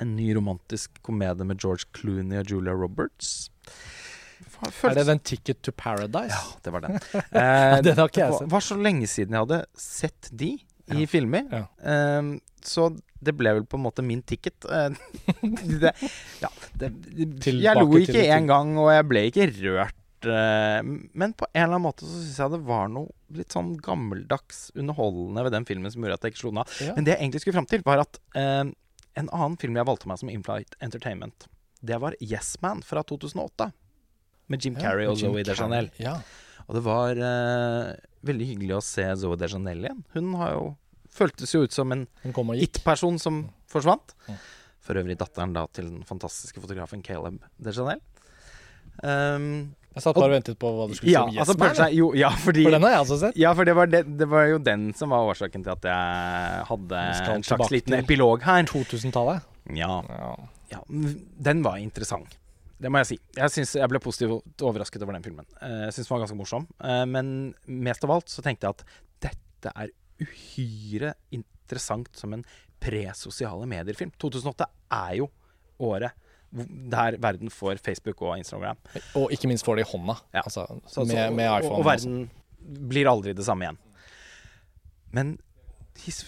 en ny romantisk komedie med George Clooney og Julia Roberts. Fa- Er det den 'Ticket to Paradise'? Ja, det var den. *laughs* Eh, Den har ikke jeg det var, var så lenge siden jeg hadde sett de i Ja. filmer. Ja. Eh, så det ble vel på en måte min ticket. Eh, *laughs* det, ja, det, jeg lo ikke det en gang, og jeg ble ikke rørt. eh, men på en eller annen måte så syns jeg det var noe litt sånn gammeldags underholdende ved den filmen som gjorde at jeg ikke slo den av. Ja. Men det jeg egentlig skulle fram til, var at eh, en annen film jeg valgte meg som Inflight Entertainment, det var Yes Man fra 2008. Med Jim Ja, Carrey og Jim Zoe. Carrey, Ja. Og det var uh, veldig hyggelig å se Zoe Deschanel igjen. Hun har jo føltes jo ut som en og it-person som forsvant. Mm. For øvrig datteren da til den fantastiske fotografen Caleb Deschanel. Um, Jeg satt bare og ventet på hva du skulle ja, si om Yes altså, Man. seg, jo, ja, fordi, For den har jeg også sett. ja, for det var, det, det var jo den som var årsaken til at jeg hadde en slags liten epilog her. 2000-tallet. Ja, Ja. ja, den var interessant. Det må jeg si. Jeg, synes, jeg ble positivt overrasket over den filmen. Eh, Jeg syns den var ganske morsom. Eh, Men mest av alt så tenkte jeg at dette er uhyre interessant som en presosiale medier-film. 2008 er jo året der verden får Facebook og Instagram. Og ikke minst får det i hånda. Ja. Altså, Så- så- med, med iPhone. Og, og verden blir aldri det samme igjen. Men his,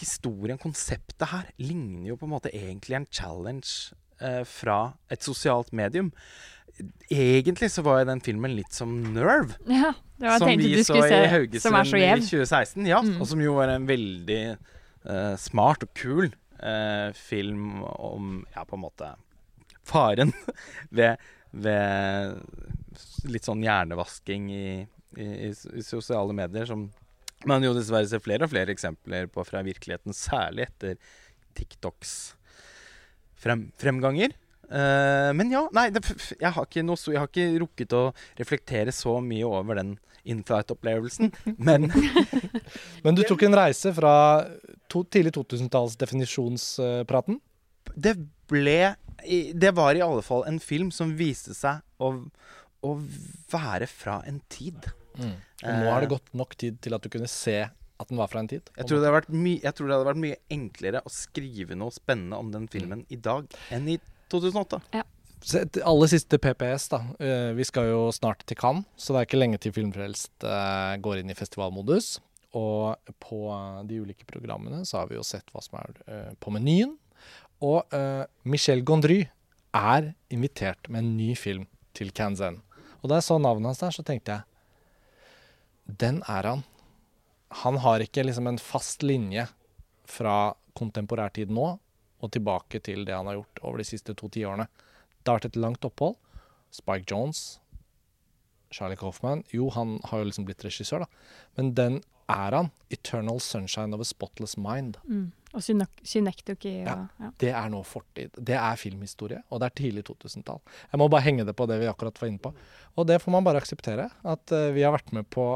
historien, konseptet her, ligner jo på en måte egentlig en challenge eh, fra et sosialt medium. Egentlig så var jo den filmen litt som Nerve, *laughs* Ja, det var som vi du så i Haugesund som er så i gjev. 2016. Ja, Mm. og som jo var en veldig eh, smart og kul eh, film om ja, på en måte faren *laughs* ved, ved litt sånn hjernevasking i, i, i, i sosiale medier, som man jo dessverre ser flere og flere eksempler på fra virkeligheten, særlig etter TikToks frem, fremganger. Uh, men ja, nei, det, jeg, har ikke noe, jeg har ikke rukket å reflektere så mye over den in-flight-opplevelsen. *laughs* Men Men du tok en reise fra to, tidlig 2000-talls definisjonspraten. Det ble Det var i alle fall en film som viste seg å, å være fra en tid. Mm. nå har det gått nok tid til at du kunne se at den var fra en tid. Jeg tror, det hadde vært jeg tror det hadde vært mye enklere å skrive noe spennende om den filmen i dag enn i 2008. Ja. aller siste PPS, da. Eh, vi skal jo snart til Cannes, så det er ikke lenge til Filmfrelst eh, går inn i festivalmodus. Og på eh, de ulike programmene så har vi jo sett hva som er eh, på menyen. Og uh, Michel Gondry er invitert med en ny film til Kanzan. Og da jeg så navnet hans der, så tenkte jeg Den er han. Han har ikke liksom en fast linje fra kontemporær tid nå og tilbake til det han har gjort over de siste to tiårene. Det har vært et langt opphold. Spike Jones, Charlie Coffman Jo, han har jo liksom blitt regissør, da. Men den er han. 'Eternal Sunshine of a Spotless Mind'. Mm. Og Synektoki. Ja. ja. Det er nå fortid. Det er filmhistorie, og det er tidlig 2000-tall. Jeg må bare henge det på det vi akkurat var inne på. Og det får man bare akseptere. At uh, vi har vært med på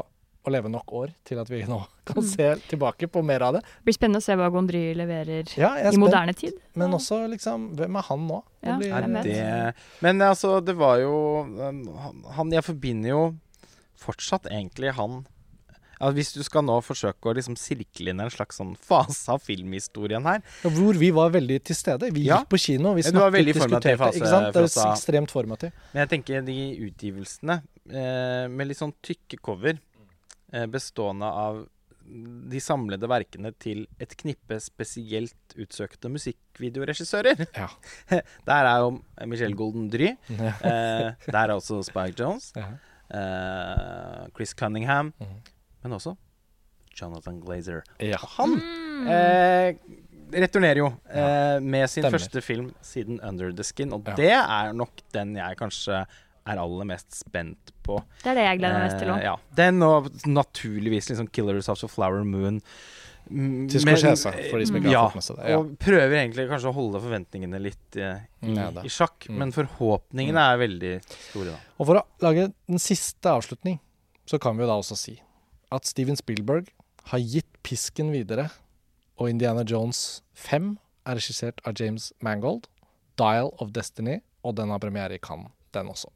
å leve nok år til at vi nå *laughs* kan Mm. se tilbake på mer av det. Det blir spennende å se hva Gondry leverer Ja, i spent. moderne tid. Men Ja. også liksom Hvem er han nå? Det blir- Er det Men altså, det var jo han- Han Jeg forbinder jo fortsatt egentlig han ja, Hvis du skal nå forsøke å liksom sirkle inn en slags sånn fase av filmhistorien her Ja, Hvor vi var veldig til stede. Vi Ja. gikk på kino, vi Ja, snakket, formativ diskuterte. fase Ikke sant? Det er ekstremt formativ. Men jeg tenker de utgivelsene eh, med litt sånn tykke cover, eh, bestående av de samlede verkene til et knippe spesielt utsøkte musikkvideoregissører. Ja. *laughs* Der er jo Michelle Golden Dry. Ja. Eh, der er også Spike Jones. Ja. eh, Chris Cunningham. Mhm. Men også Jonathan Glazer. ja. Han Mm. eh, returnerer jo eh, med sin Stemmer. første film siden 'Under the Skin'. Og Ja. det er nok den jeg kanskje er aller mest spent på. Det er det jeg gleder meg mest til Eh, ja. Den og naturligvis liksom 'Killers of the Flower Moon'. Tysk Til men- Scorsese, for de som ikke har ja, fått med seg det. Ja. Og prøver egentlig kanskje å holde forventningene litt eh, i, Ja, i sjakk. Mm. Men forhåpningene er veldig store, da. Og for å lage den siste avslutning, så kan vi jo da også si at Steven Spielberg har gitt pisken videre, og Indiana Jones 5 er regissert av James Mangold. Dial of Destiny, og den har premiere i Cannes, den også.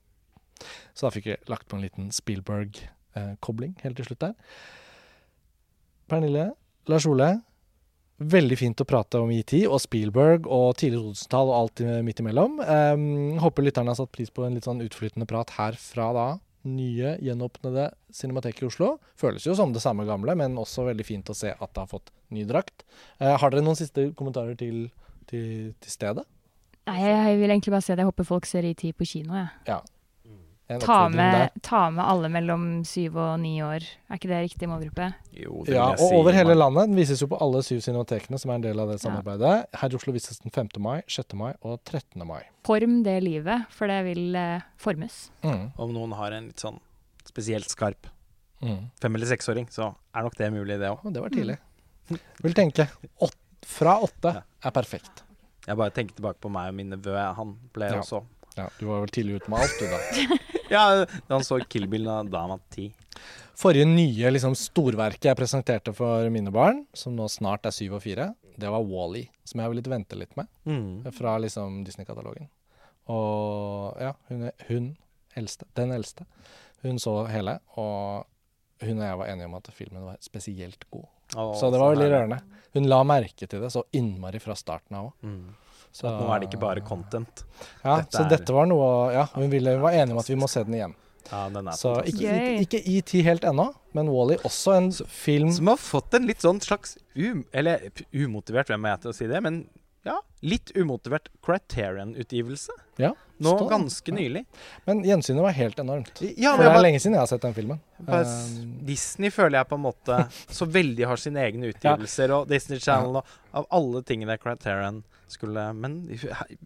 Så da fikk vi lagt på en liten Spielberg-kobling helt til slutt der. Pernille, Lars Ole, veldig fint å prate om ET og Spielberg og tidlig 2000-tall og alt midt imellom. Um, håper lytterne har satt pris på en litt sånn utflytende prat her fra da nye, gjenåpnede Cinemateket i Oslo. Føles jo som det samme gamle, men også veldig fint å se at det har fått ny drakt. Eh, har dere noen siste kommentarer til, til, til stedet? Nei, jeg, vil egentlig bare si at jeg håper folk ser i tid på kino, jeg. Ja. Ta med, ta med alle mellom syv og ni år. Er ikke det riktig målgruppe? Jo, det Ja, vil jeg og si. over hele Mark. landet. Den vises jo på alle syv cinematekene som er en del av det Ja. samarbeidet. Her i Oslo vises den 5. mai, 6. mai og 13. mai. Form det livet, for det vil eh, formes. Mm. Om noen har en litt sånn spesielt skarp Mm. fem- eller seksåring, så er nok det mulig, det òg. Det var tidlig. *laughs* Vil tenke åt, fra åtte Ja. er perfekt. Jeg bare tenker tilbake på meg og min nevø. Han ble Ja. også Ja, du var vel tidlig ute med alt, du da. *laughs* Ja, da han så Kill Bill da da han var ti. Forrige nye liksom, storverket jeg presenterte for mine barn, som nå snart er syv og fire, det var Wall-E, som jeg ville vente litt med, fra liksom Disney-katalogen. Og ja, hun, hun eldste, den eldste, hun så hele, og hun og jeg var enige om at filmen var spesielt god. Å, Så det var veldig rørende. Hun la merke til det så innmari fra starten av òg. Mm. Nå er det ikke bare content. Ja, Dette så er- dette var noe Ja, hun ville, var enig om at vi må se den igjen. Ja, den er Så fantastisk. ikke, ET helt ennå, men Wally også en film Som har fått en litt sånn slags um, Eller umotivert, hvem er jeg til å si det? Men ja, litt umotivert Criterion-utgivelse. Ja, Nå står- ganske ja. nylig. Men gjensynet var helt enormt. Ja, For det er bare, lenge siden jeg har sett den filmen. Um, Disney føler jeg på en måte så veldig har sine egne utgivelser, og Disney Channel og av alle tingene Criterion skulle Men,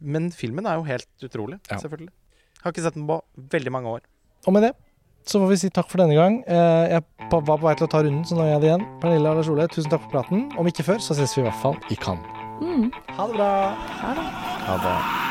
men filmen er jo helt utrolig, Ja. selvfølgelig. Har ikke sett den på veldig mange år. Og med det så får vi si takk for denne gang. Eh, Jeg var på vei til å ta runden, så nå gjør jeg det igjen. Pernille og Lars Ole, tusen takk for praten. Om ikke før, så ses vi i hvert fall i Cannes. Mm. Ha det bra! Ha det. Ha det.